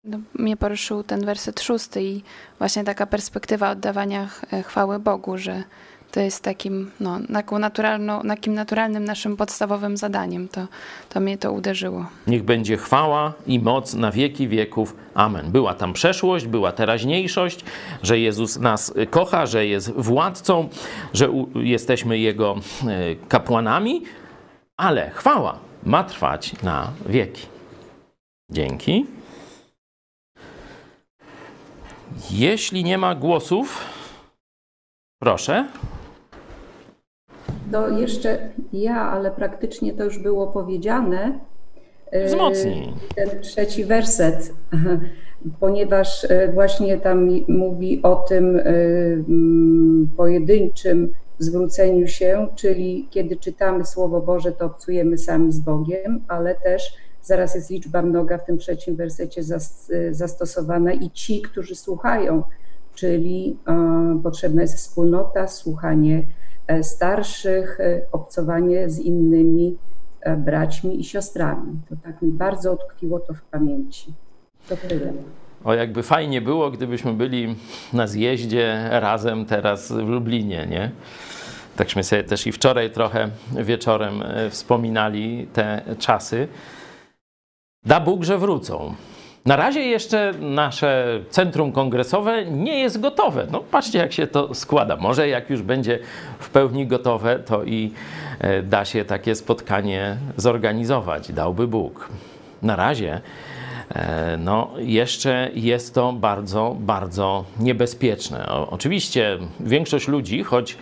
No, mnie poruszył ten werset szósty i właśnie taka perspektywa oddawania e, chwały Bogu, że to jest takim, no, taką naturalną, takim naturalnym naszym podstawowym zadaniem. To, to mnie to uderzyło. Niech będzie chwała i moc na wieki wieków. Amen. Była tam przeszłość, była teraźniejszość, że Jezus nas kocha, że jest władcą, że jesteśmy Jego e, kapłanami, ale chwała ma trwać na wieki. Dzięki. Jeśli nie ma głosów, proszę. To jeszcze ja, ale praktycznie to już było powiedziane. E, Wzmocnij. Ten trzeci werset, ponieważ e, właśnie tam mówi o tym e, mm, pojedynczym zwróceniu się, czyli kiedy czytamy Słowo Boże, to obcujemy sami z Bogiem, ale też zaraz jest liczba mnoga w tym trzecim wersecie zas- zastosowana i ci, którzy słuchają, czyli e, potrzebna jest wspólnota, słuchanie e, starszych, e, obcowanie z innymi braćmi i siostrami. To tak mi bardzo utkwiło to w pamięci. To tyle. O, jakby fajnie było, gdybyśmy byli na zjeździe razem teraz w Lublinie, nie? Takśmy sobie też i wczoraj trochę wieczorem wspominali te czasy. Da Bóg, że wrócą. Na razie jeszcze nasze centrum kongresowe nie jest gotowe. No patrzcie, jak się to składa. Może jak już będzie w pełni gotowe, to i e, da się takie spotkanie zorganizować. Dałby Bóg. Na razie E, no, jeszcze jest to bardzo, bardzo niebezpieczne. O, oczywiście większość ludzi, choć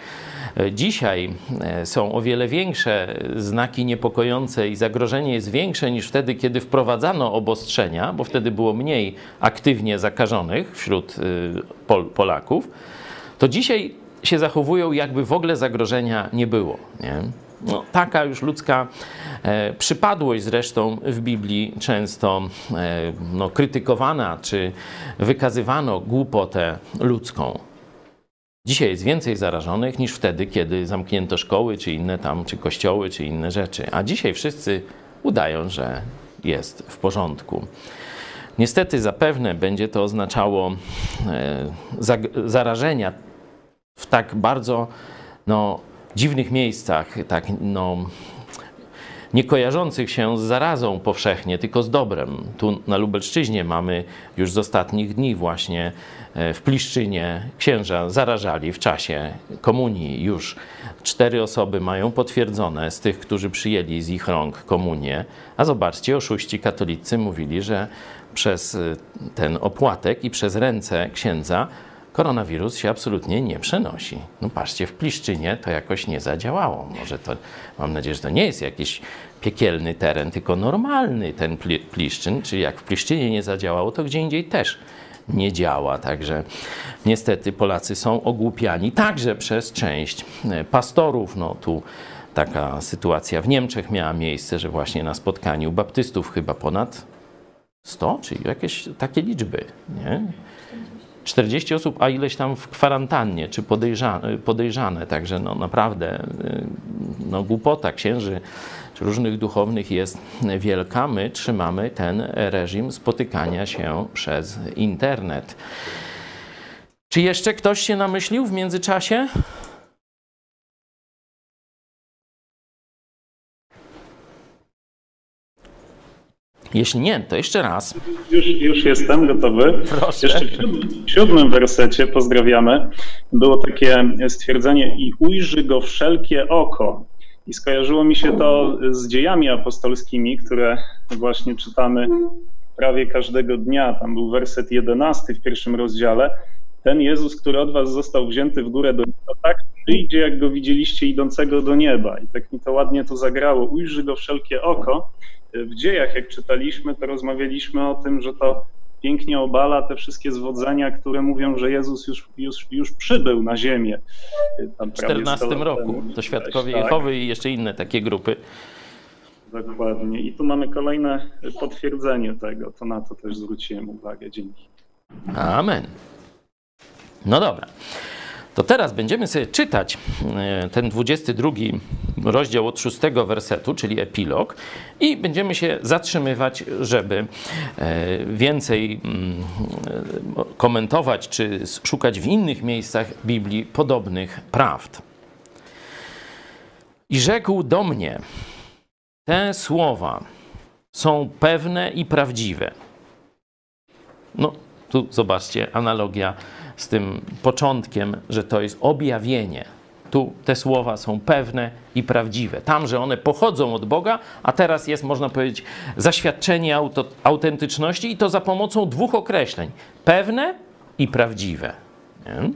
dzisiaj e, są o wiele większe znaki niepokojące i zagrożenie jest większe niż wtedy, kiedy wprowadzano obostrzenia, bo wtedy było mniej aktywnie zakażonych wśród y, Pol Polaków, to dzisiaj się zachowują, jakby w ogóle zagrożenia nie było. Nie? No, taka już ludzka e, przypadłość zresztą w Biblii często e, no, krytykowana, czy wykazywano głupotę ludzką. Dzisiaj jest więcej zarażonych niż wtedy, kiedy zamknięto szkoły, czy inne tam, czy kościoły, czy inne rzeczy. A dzisiaj wszyscy udają, że jest w porządku. Niestety zapewne będzie to oznaczało e, zarażenia w tak bardzo no, dziwnych miejscach, tak no, nie kojarzących się z zarazą powszechnie, tylko z dobrem. Tu na Lubelszczyźnie mamy już z ostatnich dni właśnie w Pliszczynie księża zarażali w czasie komunii. Już cztery osoby mają potwierdzone z tych, którzy przyjęli z ich rąk komunię. A zobaczcie, oszuści katolicy mówili, że przez y, ten opłatek i przez ręce księdza koronawirus się absolutnie nie przenosi. No patrzcie, w Pliszczynie to jakoś nie zadziałało. Może to, mam nadzieję, że to nie jest jakiś piekielny teren, tylko normalny ten Pli- Pliszczyn, czyli jak w Pliszczynie nie zadziałało, to gdzie indziej też nie działa. Także niestety Polacy są ogłupiani także przez część e, pastorów. No tu taka sytuacja w Niemczech miała miejsce, że właśnie na spotkaniu baptystów chyba ponad 100, czyli jakieś takie liczby, nie? 40 osób, a ileś tam w kwarantannie, czy podejrzane, podejrzane. Także no naprawdę y, no, głupota księży czy różnych duchownych jest wielka. My trzymamy ten reżim spotykania się przez internet. Czy jeszcze ktoś się namyślił w międzyczasie? Jeśli nie, to jeszcze raz. Już, już jestem gotowy. Proszę. Jeszcze w siódmym- w siódmym wersecie, pozdrawiamy, było takie stwierdzenie i ujrzy go wszelkie oko. I skojarzyło mi się to z dziejami apostolskimi, które właśnie czytamy prawie każdego dnia. Tam był werset 11 w pierwszym rozdziale. Ten Jezus, który od was został wzięty w górę do nieba, tak przyjdzie, jak go widzieliście idącego do nieba. I tak mi to ładnie to zagrało. Ujrzy go wszelkie oko. W dziejach, jak czytaliśmy, to rozmawialiśmy o tym, że to pięknie obala te wszystkie zwodzenia, które mówią, że Jezus już, już, już przybył na ziemię. Tam W prawie 14 sto lat roku. To Świadkowie Tak. Jehowy i jeszcze inne takie grupy. Dokładnie. I tu mamy kolejne potwierdzenie tego. To na to też zwróciłem uwagę. Dzięki. Amen. No dobra. To teraz będziemy sobie czytać e, ten 22 rozdział od 6 wersetu, czyli epilog, i będziemy się zatrzymywać, żeby e, więcej mm, e, komentować czy szukać w innych miejscach Biblii podobnych prawd. I rzekł do mnie: Te słowa są pewne i prawdziwe. No, tu zobaczcie, analogia z tym początkiem, że to jest objawienie. Tu te słowa są pewne i prawdziwe. Tam, że one pochodzą od Boga, a teraz jest, można powiedzieć, zaświadczenie auto, autentyczności i to za pomocą dwóch określeń: pewne i prawdziwe. Nie?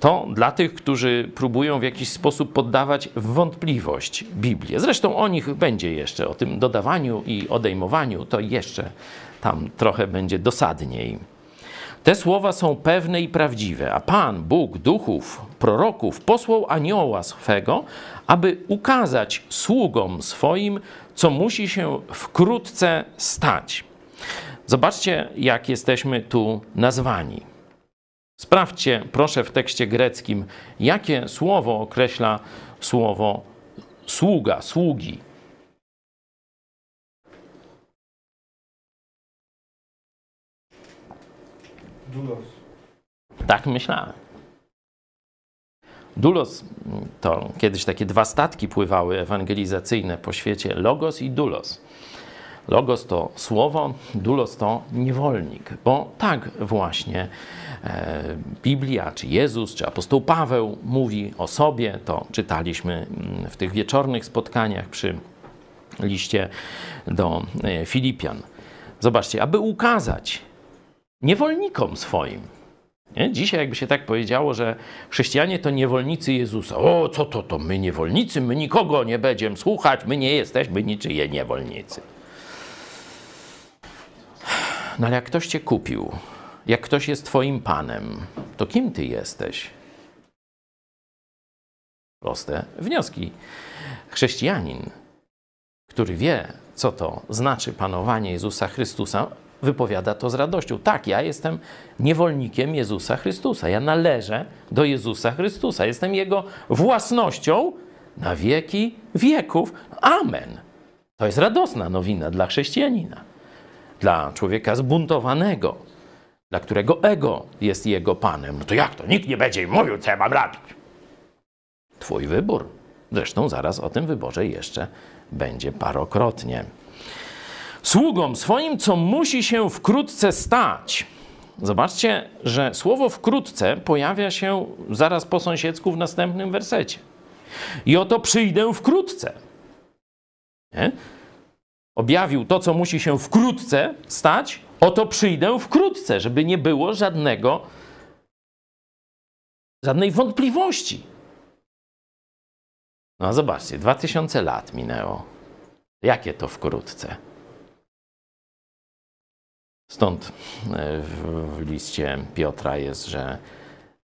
To dla tych, którzy próbują w jakiś sposób poddawać w wątpliwość Biblię. Zresztą o nich będzie jeszcze, o tym dodawaniu i odejmowaniu, to jeszcze tam trochę będzie dosadniej. Te słowa są pewne i prawdziwe, a Pan, Bóg, duchów, proroków posłał anioła swego, aby ukazać sługom swoim, co musi się wkrótce stać. Zobaczcie, jak jesteśmy tu nazwani. Sprawdźcie, proszę, w tekście greckim, jakie słowo określa słowo sługa, sługi. Dulos. Tak myślałem. Dulos to kiedyś takie dwa statki pływały ewangelizacyjne po świecie: Logos i Dulos. Logos to słowo, Dulos to niewolnik, bo tak właśnie e, Biblia, czy Jezus, czy apostoł Paweł mówi o sobie. To czytaliśmy mm, w tych wieczornych spotkaniach przy liście do e, Filipian. Zobaczcie, aby ukazać niewolnikom swoim. Nie? Dzisiaj jakby się tak powiedziało, że chrześcijanie to niewolnicy Jezusa. O, co to, to my niewolnicy, my nikogo nie będziemy słuchać, my nie jesteśmy niczyje niewolnicy. No ale jak ktoś cię kupił, jak ktoś jest twoim panem, to kim ty jesteś? Proste wnioski. Chrześcijanin, który wie, co to znaczy panowanie Jezusa Chrystusa, wypowiada to z radością. Tak, ja jestem niewolnikiem Jezusa Chrystusa. Ja należę do Jezusa Chrystusa. Jestem Jego własnością na wieki wieków. Amen. To jest radosna nowina dla chrześcijanina, dla człowieka zbuntowanego, dla którego ego jest jego panem. No to jak to? Nikt nie będzie mi mówił, co ja mam robić. Twój wybór. Zresztą zaraz o tym wyborze jeszcze będzie parokrotnie. Sługom swoim, co musi się wkrótce stać. Zobaczcie, że słowo wkrótce pojawia się zaraz po sąsiedzku w następnym wersecie. I oto przyjdę wkrótce. Nie? Objawił to, co musi się wkrótce stać, oto przyjdę wkrótce, żeby nie było żadnego, żadnej wątpliwości. No zobaczcie, 2000 lat minęło. Jakie to wkrótce? Stąd e, w, liście Piotra jest, że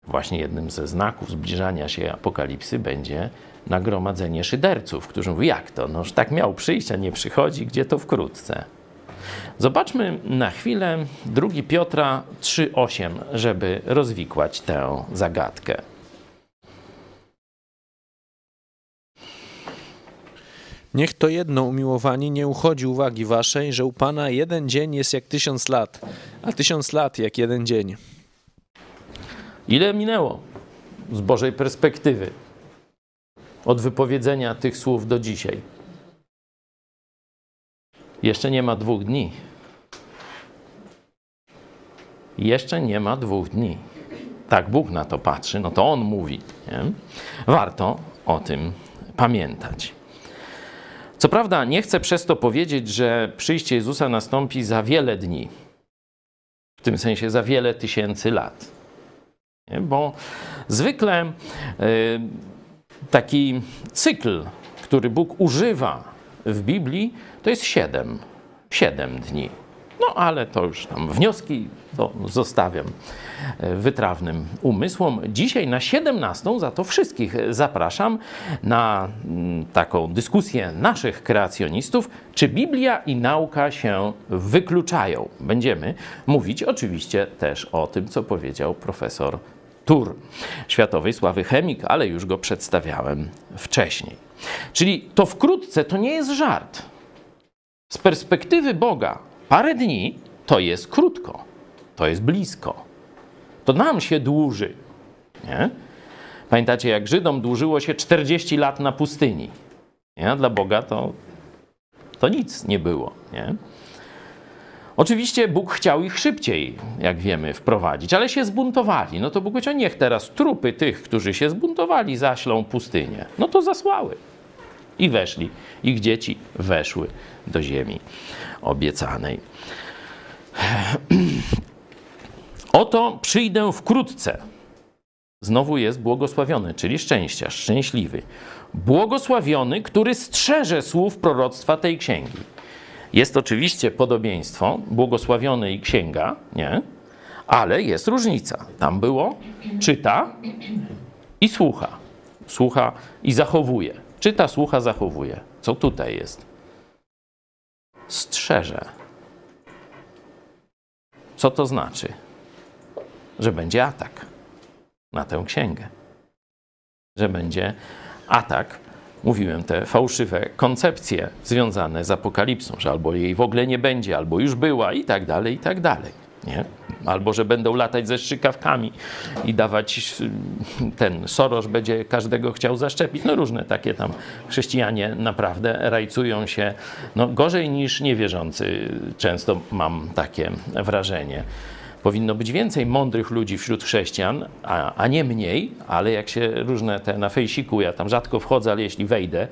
właśnie jednym ze znaków zbliżania się apokalipsy będzie nagromadzenie szyderców, którzy mówią, jak to? Noż tak miał przyjść, a nie przychodzi, gdzie to wkrótce. Zobaczmy na chwilę 2 Piotra 3,8, żeby rozwikłać tę zagadkę. Niech to jedno umiłowani nie uchodzi uwagi waszej, że u Pana jeden dzień jest jak tysiąc lat, a tysiąc lat jak jeden dzień. Ile minęło z Bożej perspektywy od wypowiedzenia tych słów do dzisiaj? Jeszcze nie ma dwóch dni. Jeszcze nie ma dwóch dni. Tak Bóg na to patrzy, no to On mówi. Nie? Warto o tym pamiętać. Co prawda, nie chcę przez to powiedzieć, że przyjście Jezusa nastąpi za wiele dni, w tym sensie za wiele tysięcy lat. Nie? Bo zwykle y, taki cykl, który Bóg używa w Biblii, to jest siedem. Siedem dni. No ale to już tam wnioski to zostawiam wytrawnym umysłom. Dzisiaj na 17 za to wszystkich zapraszam na mm, taką dyskusję naszych kreacjonistów, czy Biblia i nauka się wykluczają. Będziemy mówić oczywiście też o tym, co powiedział profesor Tur, światowej sławy chemik, ale już go przedstawiałem wcześniej. Czyli to wkrótce to nie jest żart. Z perspektywy Boga parę dni to jest krótko, to jest blisko. To nam się dłuży. Nie? Pamiętacie, jak Żydom dłużyło się 40 lat na pustyni? Nie? Dla Boga to, to nic nie było. Nie? Oczywiście Bóg chciał ich szybciej, jak wiemy, wprowadzić, ale się zbuntowali. No to Bóg powiedział, niech teraz trupy tych, którzy się zbuntowali, zaślą pustynię. No to zasłały. I weszli. Ich dzieci weszły do ziemi obiecanej. Oto przyjdę wkrótce. Znowu jest błogosławiony, czyli szczęścia, szczęśliwy. Błogosławiony, który strzeże słów proroctwa tej księgi. Jest oczywiście podobieństwo, błogosławiony i księga, nie? Ale jest różnica. Tam było czyta i słucha. Słucha i zachowuje. Czyta, słucha, zachowuje. Co tutaj jest? Strzeże. Co to znaczy? Że będzie atak na tę księgę. Że będzie atak, mówiłem, te fałszywe koncepcje związane z apokalipsą, że albo jej w ogóle nie będzie, albo już była i tak dalej, i tak dalej. Nie? Albo że będą latać ze strzykawkami i dawać ten Soros będzie każdego chciał zaszczepić. No różne takie tam chrześcijanie naprawdę rajcują się no, gorzej niż niewierzący. Często mam takie wrażenie. Powinno być więcej mądrych ludzi wśród chrześcijan, a, a nie mniej, ale jak się różne te na fejsiku, ja tam rzadko wchodzę, ale jeśli wejdę,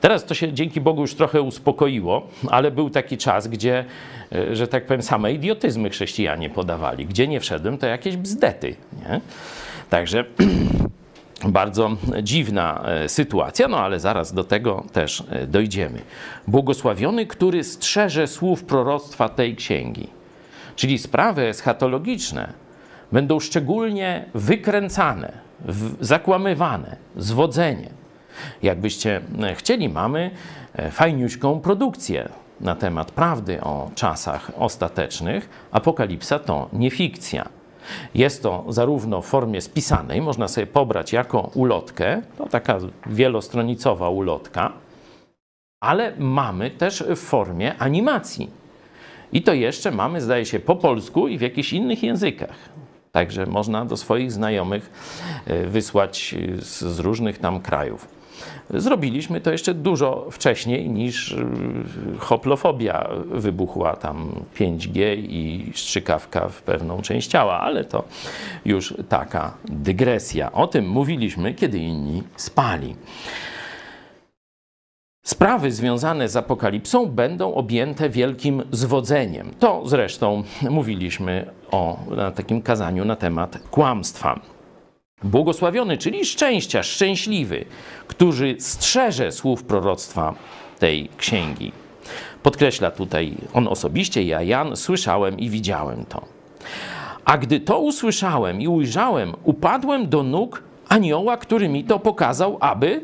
Teraz to się dzięki Bogu już trochę uspokoiło, ale był taki czas, gdzie, e, że tak powiem, same idiotyzmy chrześcijanie podawali. Gdzie nie wszedłem, to jakieś bzdety. Nie? Także bardzo dziwna e, sytuacja, no ale zaraz do tego też e, dojdziemy. Błogosławiony, który strzeże słów proroctwa tej księgi. Czyli sprawy eschatologiczne będą szczególnie wykręcane, zakłamywane, zwodzenie. Jakbyście e, chcieli, mamy e, fajniuśką produkcję na temat prawdy o czasach ostatecznych. Apokalipsa to nie fikcja. Jest to zarówno w formie spisanej, można sobie pobrać jako ulotkę, to taka wielostronicowa ulotka, ale mamy też w formie animacji. I to jeszcze mamy, zdaje się, po polsku i w jakichś innych językach. Także można do swoich znajomych e, wysłać z, z różnych tam krajów. Zrobiliśmy to jeszcze dużo wcześniej niż y, hoplofobia wybuchła tam 5G i strzykawka w pewną część ciała, ale to już taka dygresja. O tym mówiliśmy, kiedy inni spali. Sprawy związane z apokalipsą będą objęte wielkim zwodzeniem. To zresztą mówiliśmy o na takim kazaniu na temat kłamstwa. Błogosławiony, czyli szczęścia, szczęśliwy, który strzeże słów proroctwa tej księgi. Podkreśla tutaj on osobiście, ja Jan, słyszałem i widziałem to. A gdy to usłyszałem i ujrzałem, upadłem do nóg anioła, który mi to pokazał, aby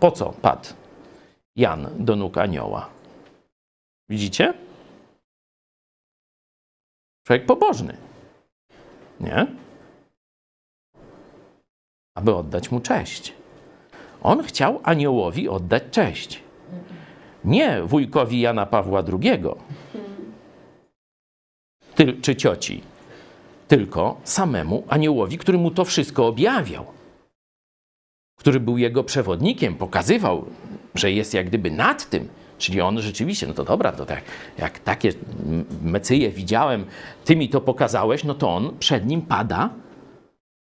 po co padł Jan do nóg anioła? Widzicie? Człowiek pobożny. Nie? Aby oddać mu cześć. On chciał aniołowi oddać cześć. Nie wujkowi Jana Pawła II czy cioci, tylko samemu aniołowi, który mu to wszystko objawiał, który był jego przewodnikiem, pokazywał, że jest jak gdyby nad tym. Czyli on rzeczywiście, no to dobra, to tak, jak takie mecyje widziałem, ty mi to pokazałeś, no to on przed nim pada,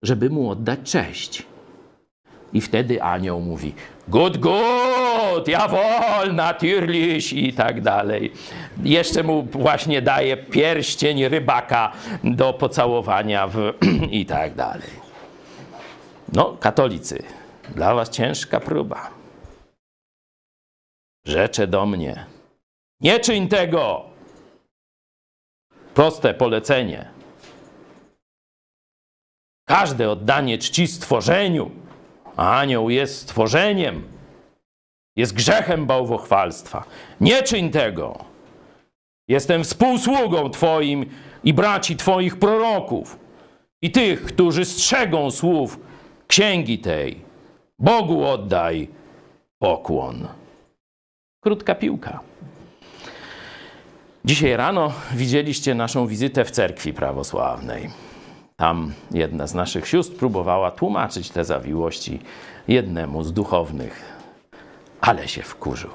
żeby mu oddać cześć. I wtedy anioł mówi: Good, good, jawohl, natürlich i tak dalej. Jeszcze mu właśnie daje pierścień rybaka do pocałowania w, i tak dalej. No, katolicy, dla was ciężka próba. Rzecze do mnie. Nie czyń tego! Proste polecenie. Każde oddanie czci stworzeniu, a anioł jest stworzeniem, jest grzechem bałwochwalstwa. Nie czyń tego. Jestem współsługą Twoim i braci Twoich proroków i tych, którzy strzegą słów księgi tej. Bogu oddaj pokłon. Krótka piłka. Dzisiaj rano widzieliście naszą wizytę w cerkwi prawosławnej. Tam jedna z naszych sióstr próbowała tłumaczyć te zawiłości jednemu z duchownych, ale się wkurzył.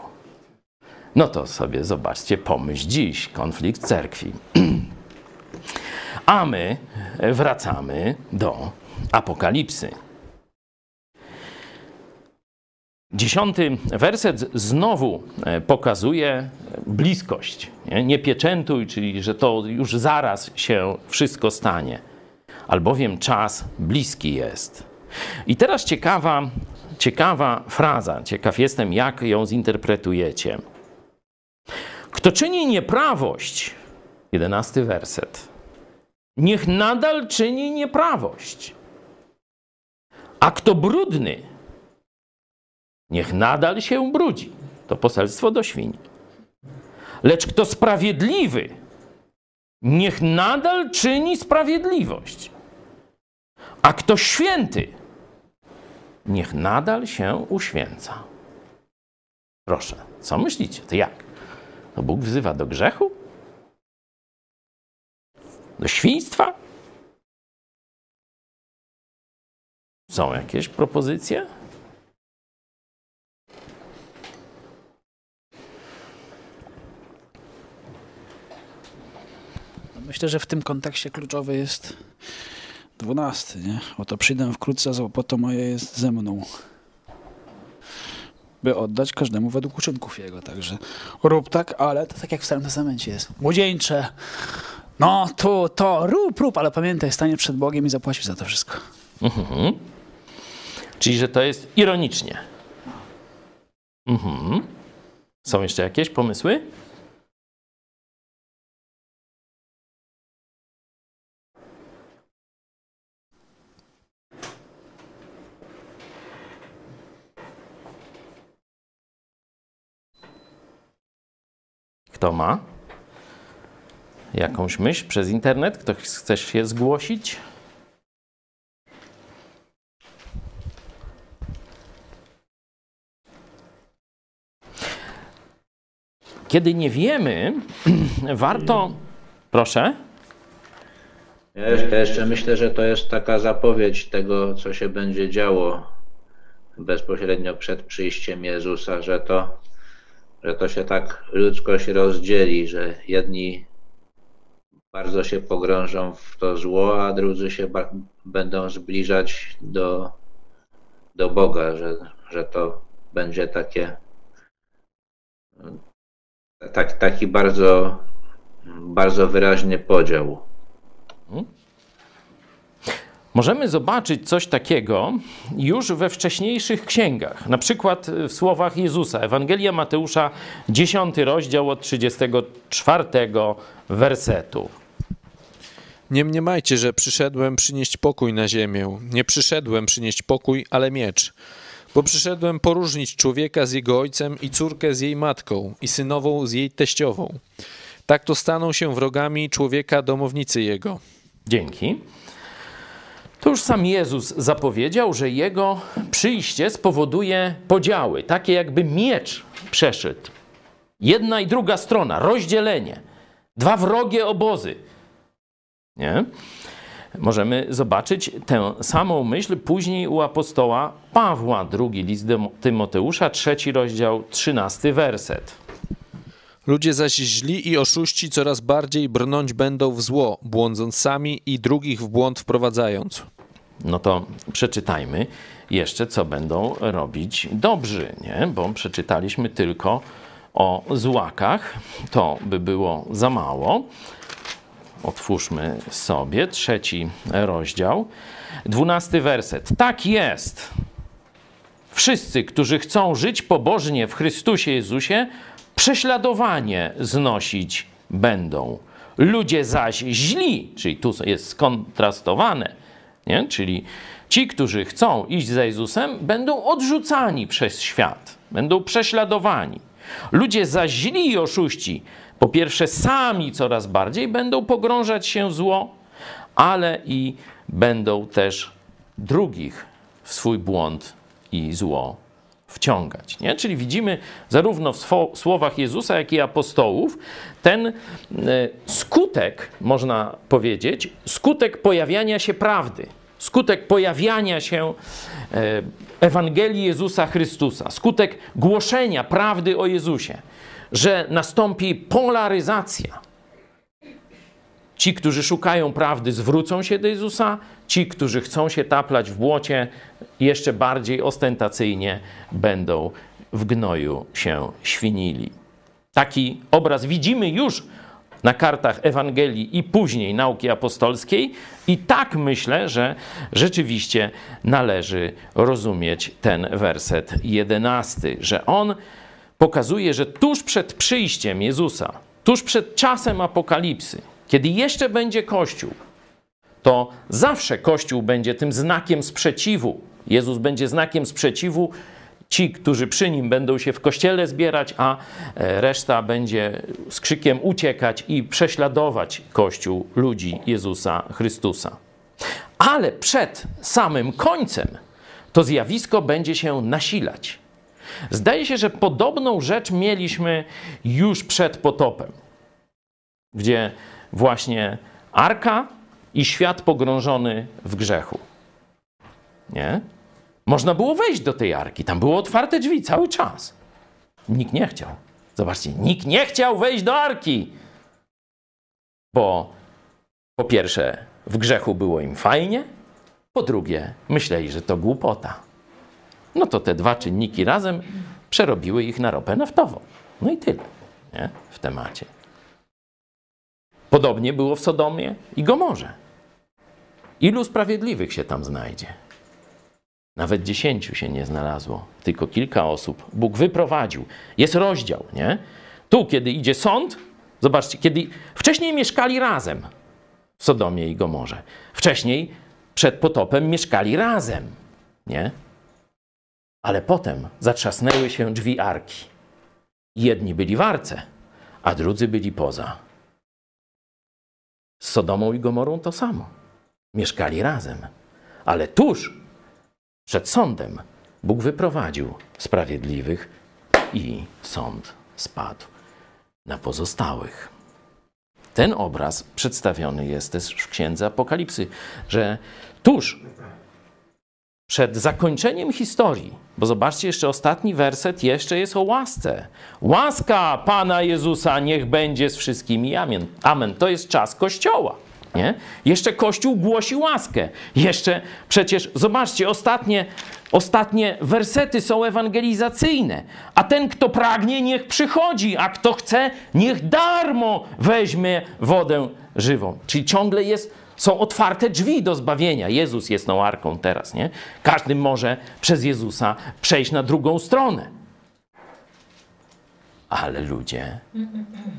No to sobie zobaczcie, pomyśl dziś, konflikt cerkwi. A my wracamy do Apokalipsy. Dziesiąty werset znowu pokazuje bliskość. Nie? nie pieczętuj, czyli że to już zaraz się wszystko stanie albowiem czas bliski jest. I teraz ciekawa, ciekawa fraza, ciekaw jestem, jak ją zinterpretujecie. Kto czyni nieprawość, jedenasty werset, niech nadal czyni nieprawość. A kto brudny, niech nadal się brudzi. To poselstwo do świń. Lecz kto sprawiedliwy, niech nadal czyni sprawiedliwość. A kto święty, niech nadal się uświęca. Proszę, co myślicie? To jak? To Bóg wzywa do grzechu? Do świństwa? Są jakieś propozycje? Myślę, że w tym kontekście kluczowy jest dwunasty, nie? Oto przyjdę wkrótce, po to moje jest ze mną. By oddać każdemu według uczynków jego. Także rób tak, ale to tak jak w Starym Testamencie jest. Młodzieńcze, no to, to, rób, rób, ale pamiętaj, stanie przed Bogiem i zapłacisz za to wszystko. Mhm. Czyli, że to jest ironicznie. Mhm. Są jeszcze jakieś pomysły? Kto ma jakąś myśl przez internet? Ktoś chce się zgłosić? Kiedy nie wiemy, warto. Proszę. Ja jeszcze myślę, że to jest taka zapowiedź tego, co się będzie działo bezpośrednio przed przyjściem Jezusa, że to, że to się tak ludzkość rozdzieli, że jedni bardzo się pogrążą w to zło, a drudzy się będą zbliżać do, do Boga, że, że to będzie takie tak, taki bardzo, bardzo wyraźny podział. Możemy zobaczyć coś takiego już we wcześniejszych księgach, na przykład w słowach Jezusa. Ewangelia Mateusza, 10 rozdział od 34 wersetu. Nie mniemajcie, że przyszedłem przynieść pokój na ziemię. Nie przyszedłem przynieść pokój, ale miecz. Bo przyszedłem poróżnić człowieka z jego ojcem i córkę z jej matką i synową z jej teściową. Tak to staną się wrogami człowieka domownicy jego. Dzięki. To już sam Jezus zapowiedział, że jego przyjście spowoduje podziały, takie jakby miecz przeszedł. Jedna i druga strona, rozdzielenie, dwa wrogie obozy. Nie? Możemy zobaczyć tę samą myśl później u apostoła Pawła, drugi list do Tymoteusza, trzeci rozdział, trzynasty werset. Ludzie zaś źli i oszuści coraz bardziej brnąć będą w zło, błądząc sami i drugich w błąd wprowadzając. No to przeczytajmy jeszcze, co będą robić dobrzy, nie? Bo przeczytaliśmy tylko o złakach. To by było za mało. Otwórzmy sobie trzeci rozdział, dwunasty werset. Tak jest. Wszyscy, którzy chcą żyć pobożnie w Chrystusie Jezusie, prześladowanie znosić będą. Ludzie zaś źli, czyli tu jest skontrastowane, nie? czyli ci, którzy chcą iść za Jezusem, będą odrzucani przez świat, będą prześladowani. Ludzie zaś źli i oszuści, po pierwsze, sami coraz bardziej będą pogrążać się w zło, ale i będą też drugich w swój błąd i zło wciągać. Nie? Czyli widzimy zarówno w słowach Jezusa, jak i apostołów ten e, skutek, można powiedzieć, skutek pojawiania się prawdy, skutek pojawiania się e, Ewangelii Jezusa Chrystusa, skutek głoszenia prawdy o Jezusie, że nastąpi polaryzacja. Ci, którzy szukają prawdy, zwrócą się do Jezusa, ci, którzy chcą się taplać w błocie, jeszcze bardziej ostentacyjnie będą w gnoju się świnili. Taki obraz widzimy już na kartach Ewangelii i później nauki apostolskiej, i tak myślę, że rzeczywiście należy rozumieć ten werset jedenasty, że on pokazuje, że tuż przed przyjściem Jezusa, tuż przed czasem apokalipsy, kiedy jeszcze będzie Kościół, to zawsze Kościół będzie tym znakiem sprzeciwu. Jezus będzie znakiem sprzeciwu. Ci, którzy przy nim będą się w kościele zbierać, a e, reszta będzie z krzykiem uciekać i prześladować Kościół ludzi Jezusa Chrystusa. Ale przed samym końcem to zjawisko będzie się nasilać. Zdaje się, że podobną rzecz mieliśmy już przed potopem, gdzie właśnie arka i świat pogrążony w grzechu. Nie? Można było wejść do tej arki, tam były otwarte drzwi cały czas. Nikt nie chciał. Zobaczcie, nikt nie chciał wejść do arki, bo po pierwsze w grzechu było im fajnie, po drugie myśleli, że to głupota. No to te dwa czynniki razem przerobiły ich na ropę naftową. No i tyle nie? w temacie. Podobnie było w Sodomie i Gomorze. Ilu sprawiedliwych się tam znajdzie? Nawet dziesięciu się nie znalazło, tylko kilka osób. Bóg wyprowadził. Jest rozdział, nie? Tu, kiedy idzie sąd, zobaczcie, kiedy wcześniej mieszkali razem w Sodomie i Gomorze. Wcześniej, przed potopem, mieszkali razem, nie? Ale potem zatrzasnęły się drzwi arki. Jedni byli w arce, a drudzy byli poza. Z Sodomą i Gomorą to samo. Mieszkali razem. Ale tuż przed sądem Bóg wyprowadził sprawiedliwych i sąd spadł na pozostałych. Ten obraz przedstawiony jest też w księdze Apokalipsy, że tuż przed zakończeniem historii, bo zobaczcie, jeszcze ostatni werset jeszcze jest o łasce. Łaska Pana Jezusa niech będzie z wszystkimi. Amen. Amen. To jest czas Kościoła. Nie? Jeszcze Kościół głosi łaskę. Jeszcze przecież, zobaczcie, ostatnie, ostatnie wersety są ewangelizacyjne. A ten, kto pragnie, niech przychodzi, a kto chce, niech darmo weźmie wodę żywą. Czyli ciągle jest, są otwarte drzwi do zbawienia. Jezus jest tą arką teraz, nie? Każdy może przez Jezusa przejść na drugą stronę. Ale ludzie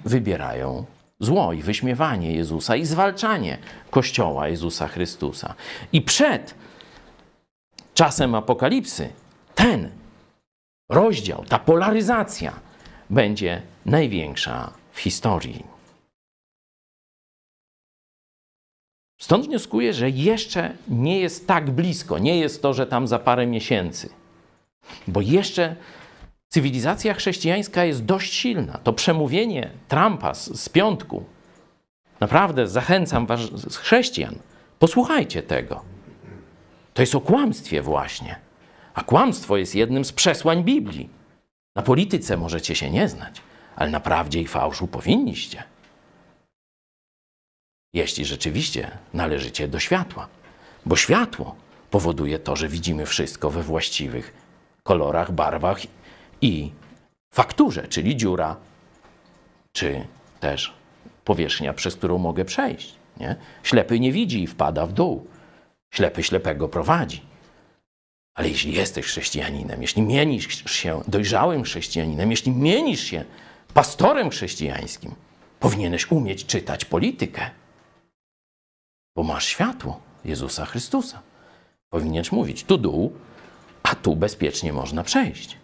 wybierają zło i wyśmiewanie Jezusa i zwalczanie Kościoła Jezusa Chrystusa. I przed czasem apokalipsy ten rozdział, ta polaryzacja będzie największa w historii. Stąd wnioskuję, że jeszcze nie jest tak blisko, nie jest to, że tam za parę miesięcy, bo jeszcze cywilizacja chrześcijańska jest dość silna. To przemówienie Trumpa z, z piątku, naprawdę zachęcam was, chrześcijan, posłuchajcie tego. To jest o kłamstwie właśnie. A kłamstwo jest jednym z przesłań Biblii. Na polityce możecie się nie znać, ale na prawdzie i fałszu powinniście. Jeśli rzeczywiście należycie do światła, bo światło powoduje to, że widzimy wszystko we właściwych kolorach, barwach i fakturze, czyli dziura, czy też powierzchnia, przez którą mogę przejść. Nie? Ślepy nie widzi i wpada w dół. Ślepy ślepego prowadzi. Ale jeśli jesteś chrześcijaninem, jeśli mienisz się dojrzałym chrześcijaninem, jeśli mienisz się pastorem chrześcijańskim, powinieneś umieć czytać politykę. Bo masz światło Jezusa Chrystusa. Powinieneś mówić tu dół, a tu bezpiecznie można przejść.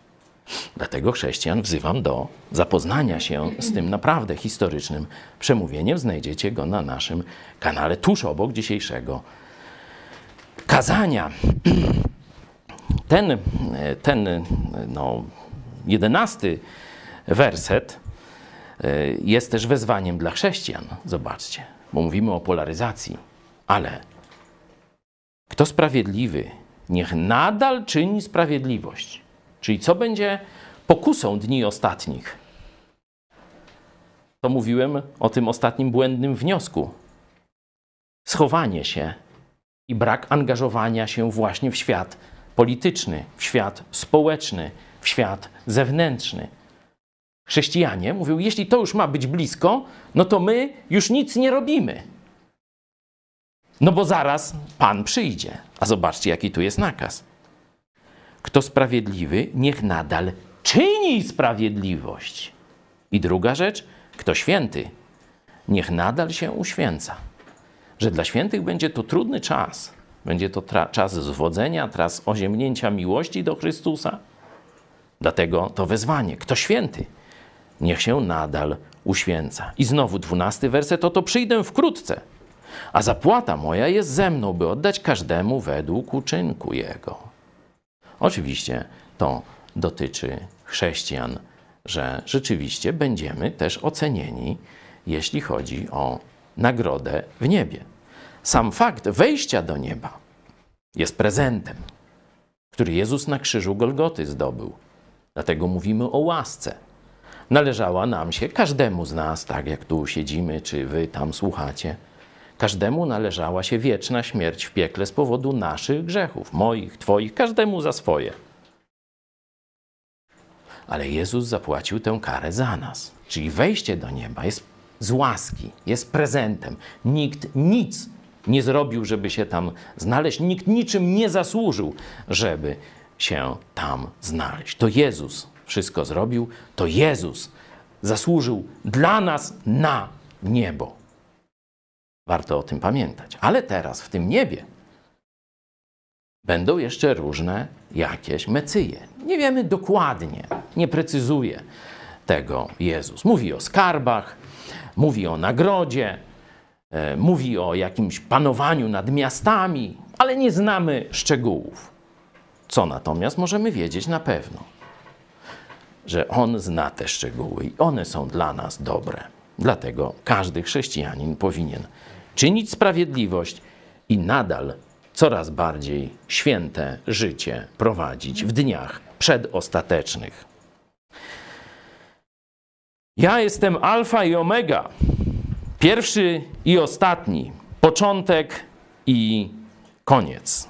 Dlatego chrześcijan wzywam do zapoznania się z tym naprawdę historycznym przemówieniem. Znajdziecie go na naszym kanale tuż obok dzisiejszego kazania. Ten, ten no, jedenasty werset e, jest też wezwaniem dla chrześcijan. Zobaczcie, bo mówimy o polaryzacji, ale kto sprawiedliwy, niech nadal czyni sprawiedliwość. Czyli co będzie pokusą dni ostatnich? To mówiłem o tym ostatnim błędnym wniosku. Schowanie się i brak angażowania się właśnie w świat polityczny, w świat społeczny, w świat zewnętrzny. Chrześcijanie mówią, jeśli to już ma być blisko, no to my już nic nie robimy. No bo zaraz Pan przyjdzie. A zobaczcie, jaki tu jest nakaz. Kto sprawiedliwy, niech nadal czyni sprawiedliwość. I druga rzecz, kto święty, niech nadal się uświęca. Że dla świętych będzie to trudny czas. Będzie to czas zwodzenia, czas oziemnięcia miłości do Chrystusa. Dlatego to wezwanie. Kto święty, niech się nadal uświęca. I znowu dwunasty werset, oto przyjdę wkrótce, a zapłata moja jest ze mną, by oddać każdemu według uczynku jego. Oczywiście to dotyczy chrześcijan, że rzeczywiście będziemy też ocenieni, jeśli chodzi o nagrodę w niebie. Sam fakt wejścia do nieba jest prezentem, który Jezus na krzyżu Golgoty zdobył. Dlatego mówimy o łasce. Należała nam się każdemu z nas, tak jak tu siedzimy, czy wy tam słuchacie. Każdemu należała się wieczna śmierć w piekle z powodu naszych grzechów, moich, Twoich, każdemu za swoje. Ale Jezus zapłacił tę karę za nas. Czyli wejście do nieba jest z łaski, jest prezentem. Nikt nic nie zrobił, żeby się tam znaleźć, nikt niczym nie zasłużył, żeby się tam znaleźć. To Jezus wszystko zrobił, to Jezus zasłużył dla nas na niebo. Warto o tym pamiętać. Ale teraz w tym niebie będą jeszcze różne jakieś mecyje. Nie wiemy dokładnie, nie precyzuje tego Jezus. Mówi o skarbach, mówi o nagrodzie, e, mówi o jakimś panowaniu nad miastami, ale nie znamy szczegółów. Co natomiast możemy wiedzieć na pewno, że On zna te szczegóły i one są dla nas dobre. Dlatego każdy chrześcijanin powinien czynić sprawiedliwość i nadal coraz bardziej święte życie prowadzić w dniach przedostatecznych. Ja jestem Alfa i Omega, pierwszy i ostatni, początek i koniec.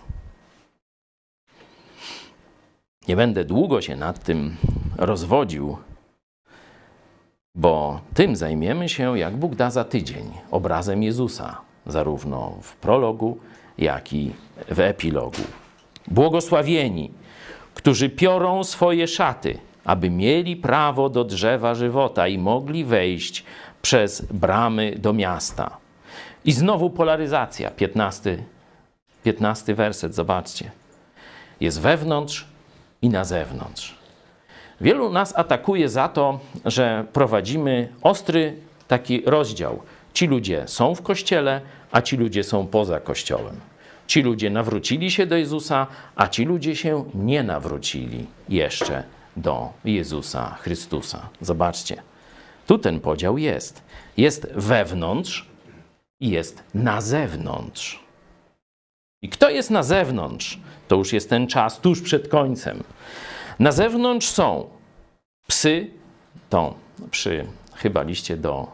Nie będę długo się nad tym rozwodził, bo tym zajmiemy się, jak Bóg da za tydzień, obrazem Jezusa, zarówno w prologu, jak i w epilogu. Błogosławieni, którzy piorą swoje szaty, aby mieli prawo do drzewa żywota i mogli wejść przez bramy do miasta. I znowu polaryzacja, 15, 15 werset, zobaczcie. Jest wewnątrz i na zewnątrz. Wielu nas atakuje za to, że prowadzimy ostry taki rozdział. Ci ludzie są w kościele, a ci ludzie są poza kościołem. Ci ludzie nawrócili się do Jezusa, a ci ludzie się nie nawrócili jeszcze do Jezusa Chrystusa. Zobaczcie, tu ten podział jest. Jest wewnątrz i jest na zewnątrz. I kto jest na zewnątrz? To już jest ten czas tuż przed końcem. Na zewnątrz są psy, to przy chyba liście do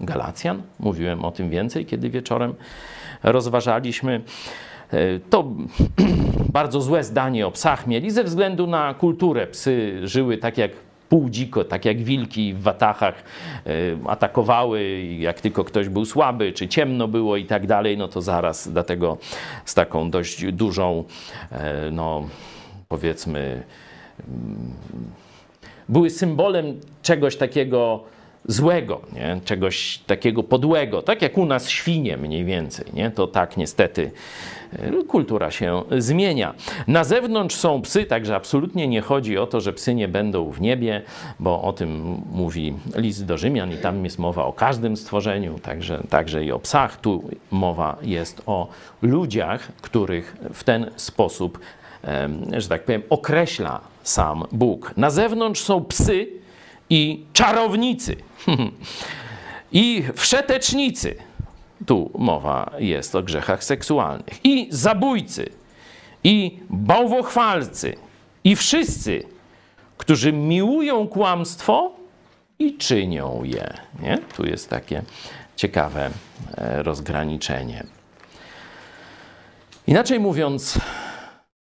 Galacjan, mówiłem o tym więcej, kiedy wieczorem rozważaliśmy. To bardzo złe zdanie o psach mieli ze względu na kulturę. Psy żyły tak jak pół dziko, tak jak wilki w watachach atakowały, jak tylko ktoś był słaby, czy ciemno było i tak dalej, no to zaraz dlatego z taką dość dużą, no powiedzmy, były symbolem czegoś takiego złego, nie? czegoś takiego podłego, tak jak u nas świnie mniej więcej. Nie? To tak niestety kultura się zmienia. Na zewnątrz są psy, także absolutnie nie chodzi o to, że psy nie będą w niebie, bo o tym mówi list do Rzymian i tam jest mowa o każdym stworzeniu, także, także i o psach. Tu mowa jest o ludziach, których w ten sposób, że tak powiem, określa sam Bóg. Na zewnątrz są psy i czarownicy i wszetecznicy. Tu mowa jest o grzechach seksualnych. I zabójcy, i bałwochwalcy, i wszyscy, którzy miłują kłamstwo i czynią je. Nie? Tu jest takie ciekawe rozgraniczenie. Inaczej mówiąc,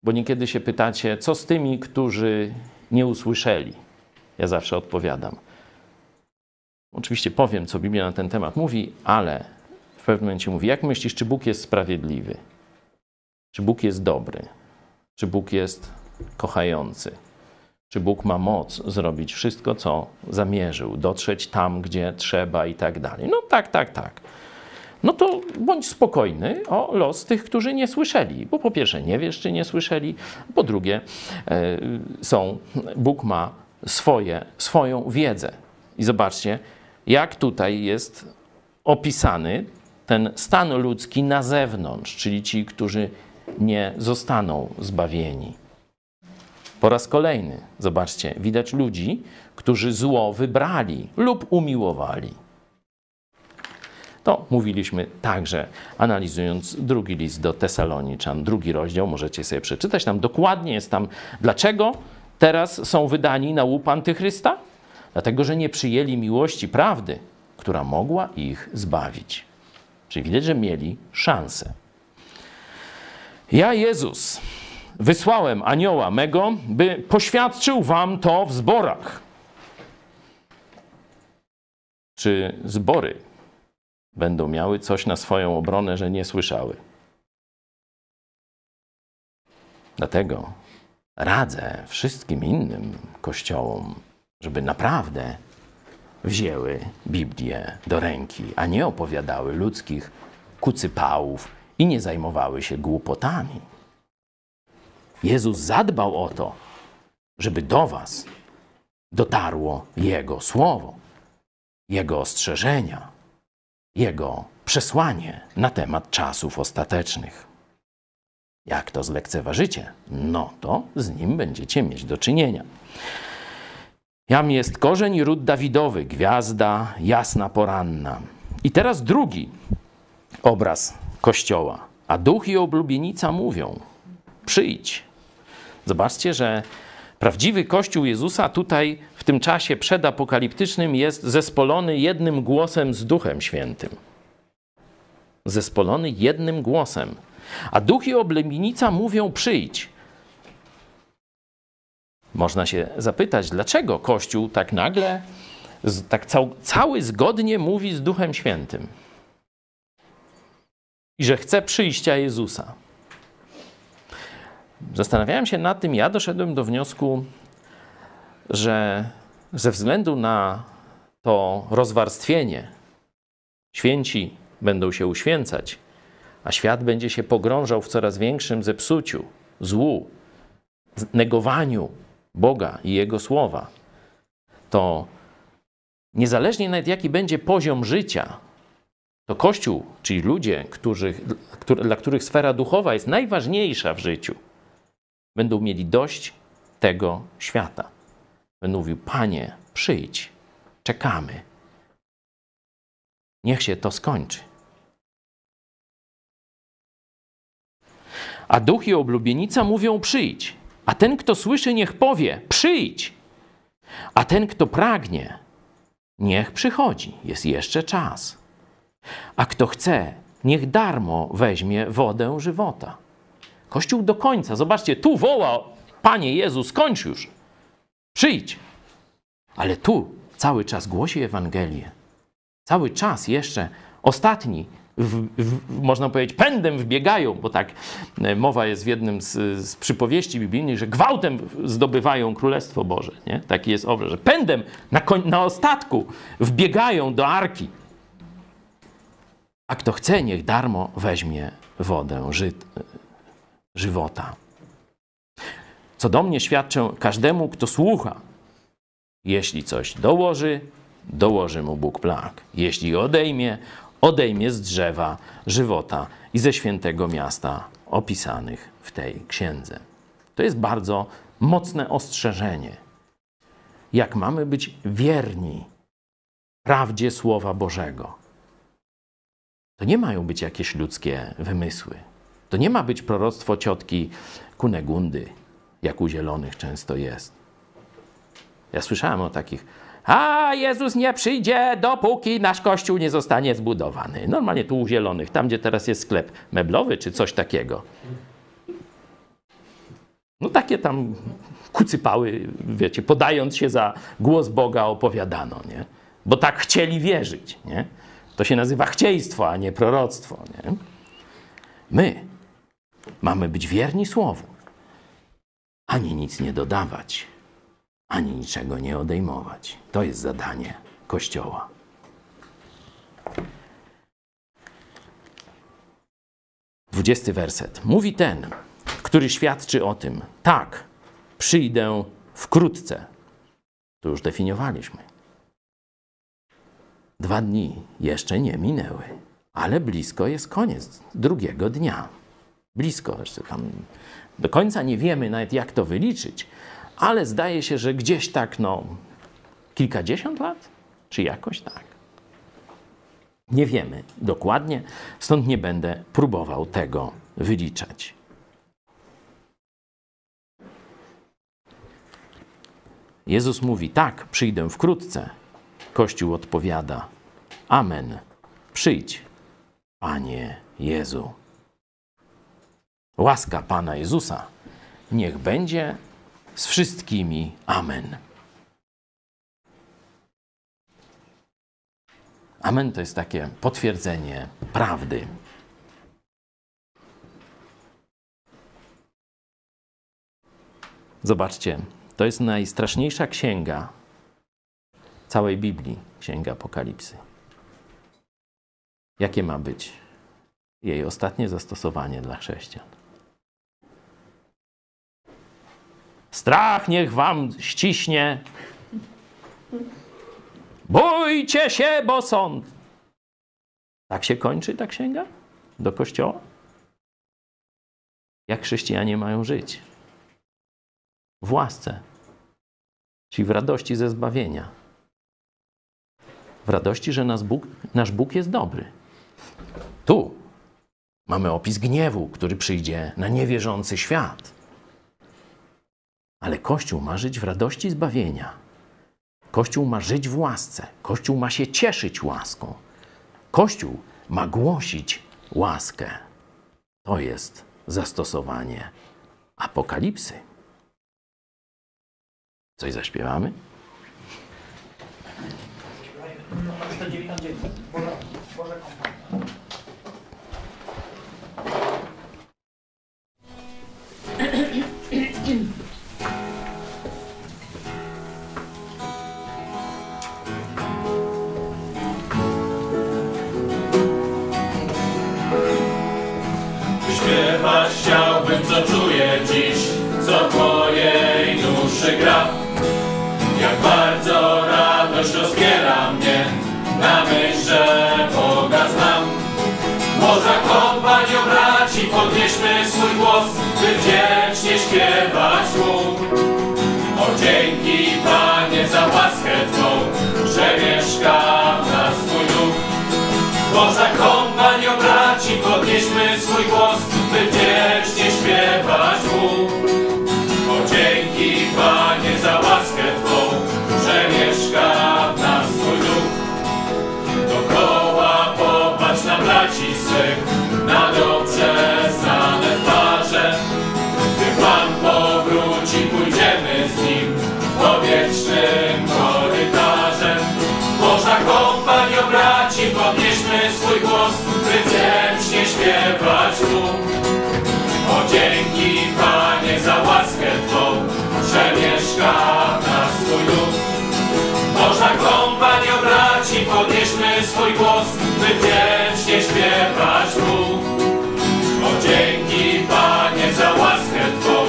bo niekiedy się pytacie, co z tymi, którzy nie usłyszeli? Ja zawsze odpowiadam. Oczywiście powiem, co Biblia na ten temat mówi, ale w pewnym momencie mówi: Jak myślisz, czy Bóg jest sprawiedliwy? Czy Bóg jest dobry? Czy Bóg jest kochający? Czy Bóg ma moc zrobić wszystko, co zamierzył, dotrzeć tam, gdzie trzeba i tak dalej? No tak, tak, tak. No to bądź spokojny o los tych, którzy nie słyszeli, bo po pierwsze nie wiesz, czy nie słyszeli, po drugie są, Bóg ma swoje, swoją wiedzę. I zobaczcie, jak tutaj jest opisany ten stan ludzki na zewnątrz, czyli ci, którzy nie zostaną zbawieni. Po raz kolejny, zobaczcie, widać ludzi, którzy zło wybrali lub umiłowali. To mówiliśmy także, analizując drugi list do Tesaloniczan, drugi rozdział, możecie sobie przeczytać. Tam dokładnie jest tam, dlaczego teraz są wydani na łup antychrysta? Dlatego, że nie przyjęli miłości prawdy, która mogła ich zbawić. Czyli widać, że mieli szansę. Ja, Jezus, wysłałem anioła mego, by poświadczył wam to w zborach. Czy zbory będą miały coś na swoją obronę, że nie słyszały? Dlatego radzę wszystkim innym kościołom, żeby naprawdę wzięły Biblię do ręki, a nie opowiadały ludzkich kucypałów i nie zajmowały się głupotami. Jezus zadbał o to, żeby do Was dotarło Jego słowo, Jego ostrzeżenia, Jego przesłanie na temat czasów ostatecznych. Jak to zlekceważycie, no to z nim będziecie mieć do czynienia. Jam jest korzeń ród Dawidowy, gwiazda jasna poranna. I teraz drugi obraz Kościoła, A duch i oblubienica mówią: przyjdź. Zobaczcie, że prawdziwy Kościół Jezusa tutaj w tym czasie przedapokaliptycznym jest zespolony jednym głosem z Duchem Świętym. Zespolony jednym głosem. A duch i oblubienica mówią: przyjdź. Można się zapytać, dlaczego Kościół tak nagle, tak cał, cały zgodnie mówi z Duchem Świętym i że chce przyjścia Jezusa. Zastanawiałem się nad tym, ja doszedłem do wniosku, że ze względu na to rozwarstwienie, święci będą się uświęcać, a świat będzie się pogrążał w coraz większym zepsuciu, złu, negowaniu Boga i Jego słowa, to niezależnie nawet jaki będzie poziom życia, to Kościół, czyli ludzie, którzy, dla których sfera duchowa jest najważniejsza w życiu, będą mieli dość tego świata. Będą mówił, Panie, przyjdź, czekamy. Niech się to skończy. A duch i oblubienica mówią, przyjdź. A ten, kto słyszy, niech powie, przyjdź. A ten, kto pragnie, niech przychodzi. Jest jeszcze czas. A kto chce, niech darmo weźmie wodę żywota. Kościół do końca. Zobaczcie, tu woła, Panie Jezu, skończ już. Przyjdź. Ale tu cały czas głosi Ewangelię. Cały czas jeszcze ostatni, w, w, można powiedzieć, pędem wbiegają, bo tak e, mowa jest w jednym z, z przypowieści biblijnych, że gwałtem zdobywają Królestwo Boże. Nie? Taki jest obraz, że pędem na, koń, na ostatku wbiegają do arki. A kto chce, niech darmo weźmie wodę ży, żywota. Co do mnie świadczę każdemu, kto słucha. Jeśli coś dołoży, dołoży mu Bóg plag. Jeśli odejmie, odejmie z drzewa żywota i ze świętego miasta opisanych w tej księdze. To jest bardzo mocne ostrzeżenie. Jak mamy być wierni prawdzie Słowa Bożego. To nie mają być jakieś ludzkie wymysły. To nie ma być proroctwo ciotki Kunegundy, jak u zielonych często jest. Ja słyszałem o takich. A Jezus nie przyjdzie, dopóki nasz kościół nie zostanie zbudowany. Normalnie tu u zielonych, tam gdzie teraz jest sklep meblowy czy coś takiego. No takie tam kucypały, wiecie, podając się za głos Boga opowiadano, nie? Bo tak chcieli wierzyć, nie? To się nazywa chcieństwo, a nie proroctwo, nie? My mamy być wierni Słowu, ani nic nie dodawać, ani niczego nie odejmować. To jest zadanie Kościoła. Dwudziesty werset. Mówi ten, który świadczy o tym, tak, przyjdę wkrótce. To już definiowaliśmy. Dwa dni jeszcze nie minęły, ale blisko jest koniec drugiego dnia. Blisko, jeszcze tam do końca nie wiemy nawet jak to wyliczyć, ale zdaje się, że gdzieś tak no kilkadziesiąt lat, czy jakoś tak. Nie wiemy dokładnie, stąd nie będę próbował tego wyliczać. Jezus mówi: Tak, przyjdę wkrótce. Kościół odpowiada: Amen. Przyjdź, Panie Jezu. Łaska Pana Jezusa niech będzie z wszystkimi. Amen. Amen to jest takie potwierdzenie prawdy. Zobaczcie, to jest najstraszniejsza księga całej Biblii, księga Apokalipsy. Jakie ma być jej ostatnie zastosowanie dla chrześcijan? Strach niech wam ściśnie. Bójcie się, bo sąd. Tak się kończy ta księga? Do kościoła? Jak chrześcijanie mają żyć? W łasce, czyli w radości ze zbawienia. W radości, że Bóg, nasz Bóg jest dobry. Tu Mamy opis gniewu, który przyjdzie na niewierzący świat. Ale Kościół ma żyć w radości zbawienia. Kościół ma żyć w łasce. Kościół ma się cieszyć łaską. Kościół ma głosić łaskę. To jest zastosowanie apokalipsy. Coś zaśpiewamy? 199. podnieśmy swój głos, by wdzięcznie śpiewać Mu. O dzięki Panie za łaskę Twą, że mieszka w nas Twój duch. Boża kompanio braci, podnieśmy swój głos, by wdzięcznie śpiewać Mu. Podnieśmy swój głos, by wdzięcznie śpiewać Mu. O dzięki Panie za łaskę Twą,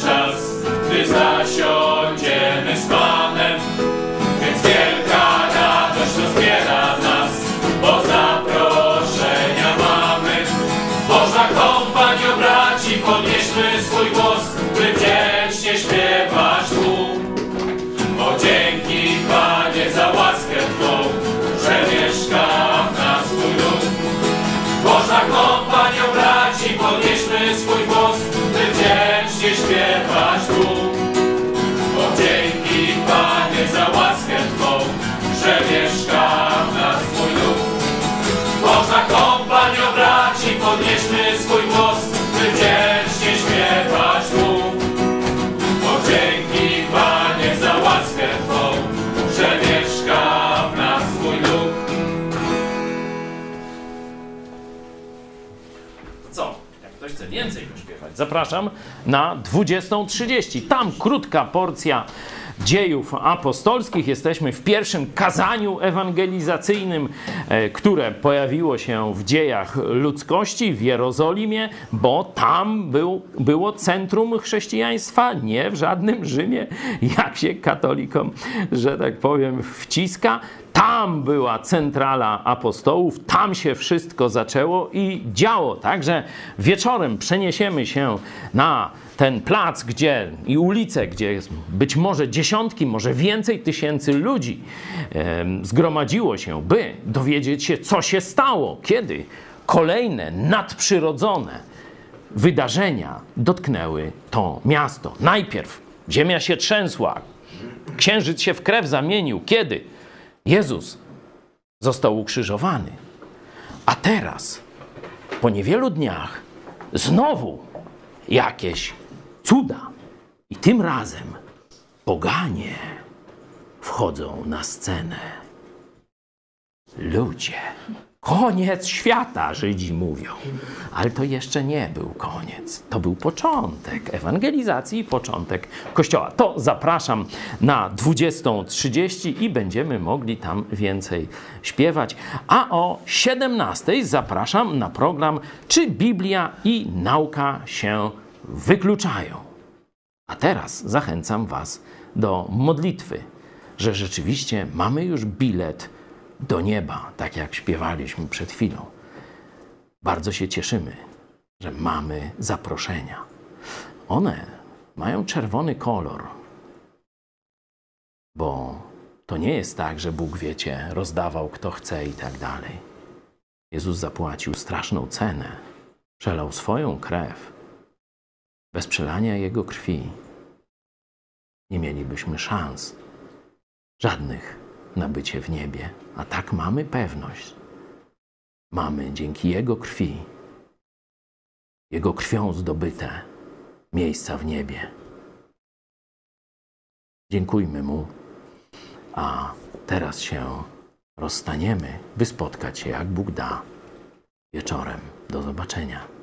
czas, gdy zasiądziemy zapraszam na 20.30. Tam krótka porcja dziejów apostolskich. Jesteśmy w pierwszym kazaniu ewangelizacyjnym, e, które pojawiło się w dziejach ludzkości w Jerozolimie, bo tam był, było centrum chrześcijaństwa, nie w żadnym Rzymie, jak się katolikom, że tak powiem, wciska. Tam była centrala apostołów, tam się wszystko zaczęło i działo. Także wieczorem przeniesiemy się na ten plac, gdzie i ulicę, gdzie jest być może dziesiątki, może więcej tysięcy ludzi em, zgromadziło się, by dowiedzieć się, co się stało, kiedy kolejne nadprzyrodzone wydarzenia dotknęły to miasto. Najpierw ziemia się trzęsła, księżyc się w krew zamienił. Kiedy? Jezus został ukrzyżowany. A teraz, po niewielu dniach, znowu jakieś cuda. I tym razem poganie wchodzą na scenę. Ludzie. Koniec świata, Żydzi mówią. Ale to jeszcze nie był koniec. To był początek ewangelizacji i początek Kościoła. To zapraszam na 20.30 i będziemy mogli tam więcej śpiewać. A o 17.00 zapraszam na program Czy Biblia i nauka się wykluczają? A teraz zachęcam Was do modlitwy, że rzeczywiście mamy już bilet do nieba, tak jak śpiewaliśmy przed chwilą. Bardzo się cieszymy, że mamy zaproszenia. One mają czerwony kolor, bo to nie jest tak, że Bóg, wiecie, rozdawał kto chce i tak dalej. Jezus zapłacił straszną cenę, przelał swoją krew. Bez przelania Jego krwi nie mielibyśmy szans żadnych na bycie w niebie. A tak mamy pewność. Mamy dzięki Jego krwi, Jego krwią zdobyte miejsca w niebie. Dziękujmy Mu, a teraz się rozstaniemy, by spotkać się, jak Bóg da, wieczorem. Do zobaczenia.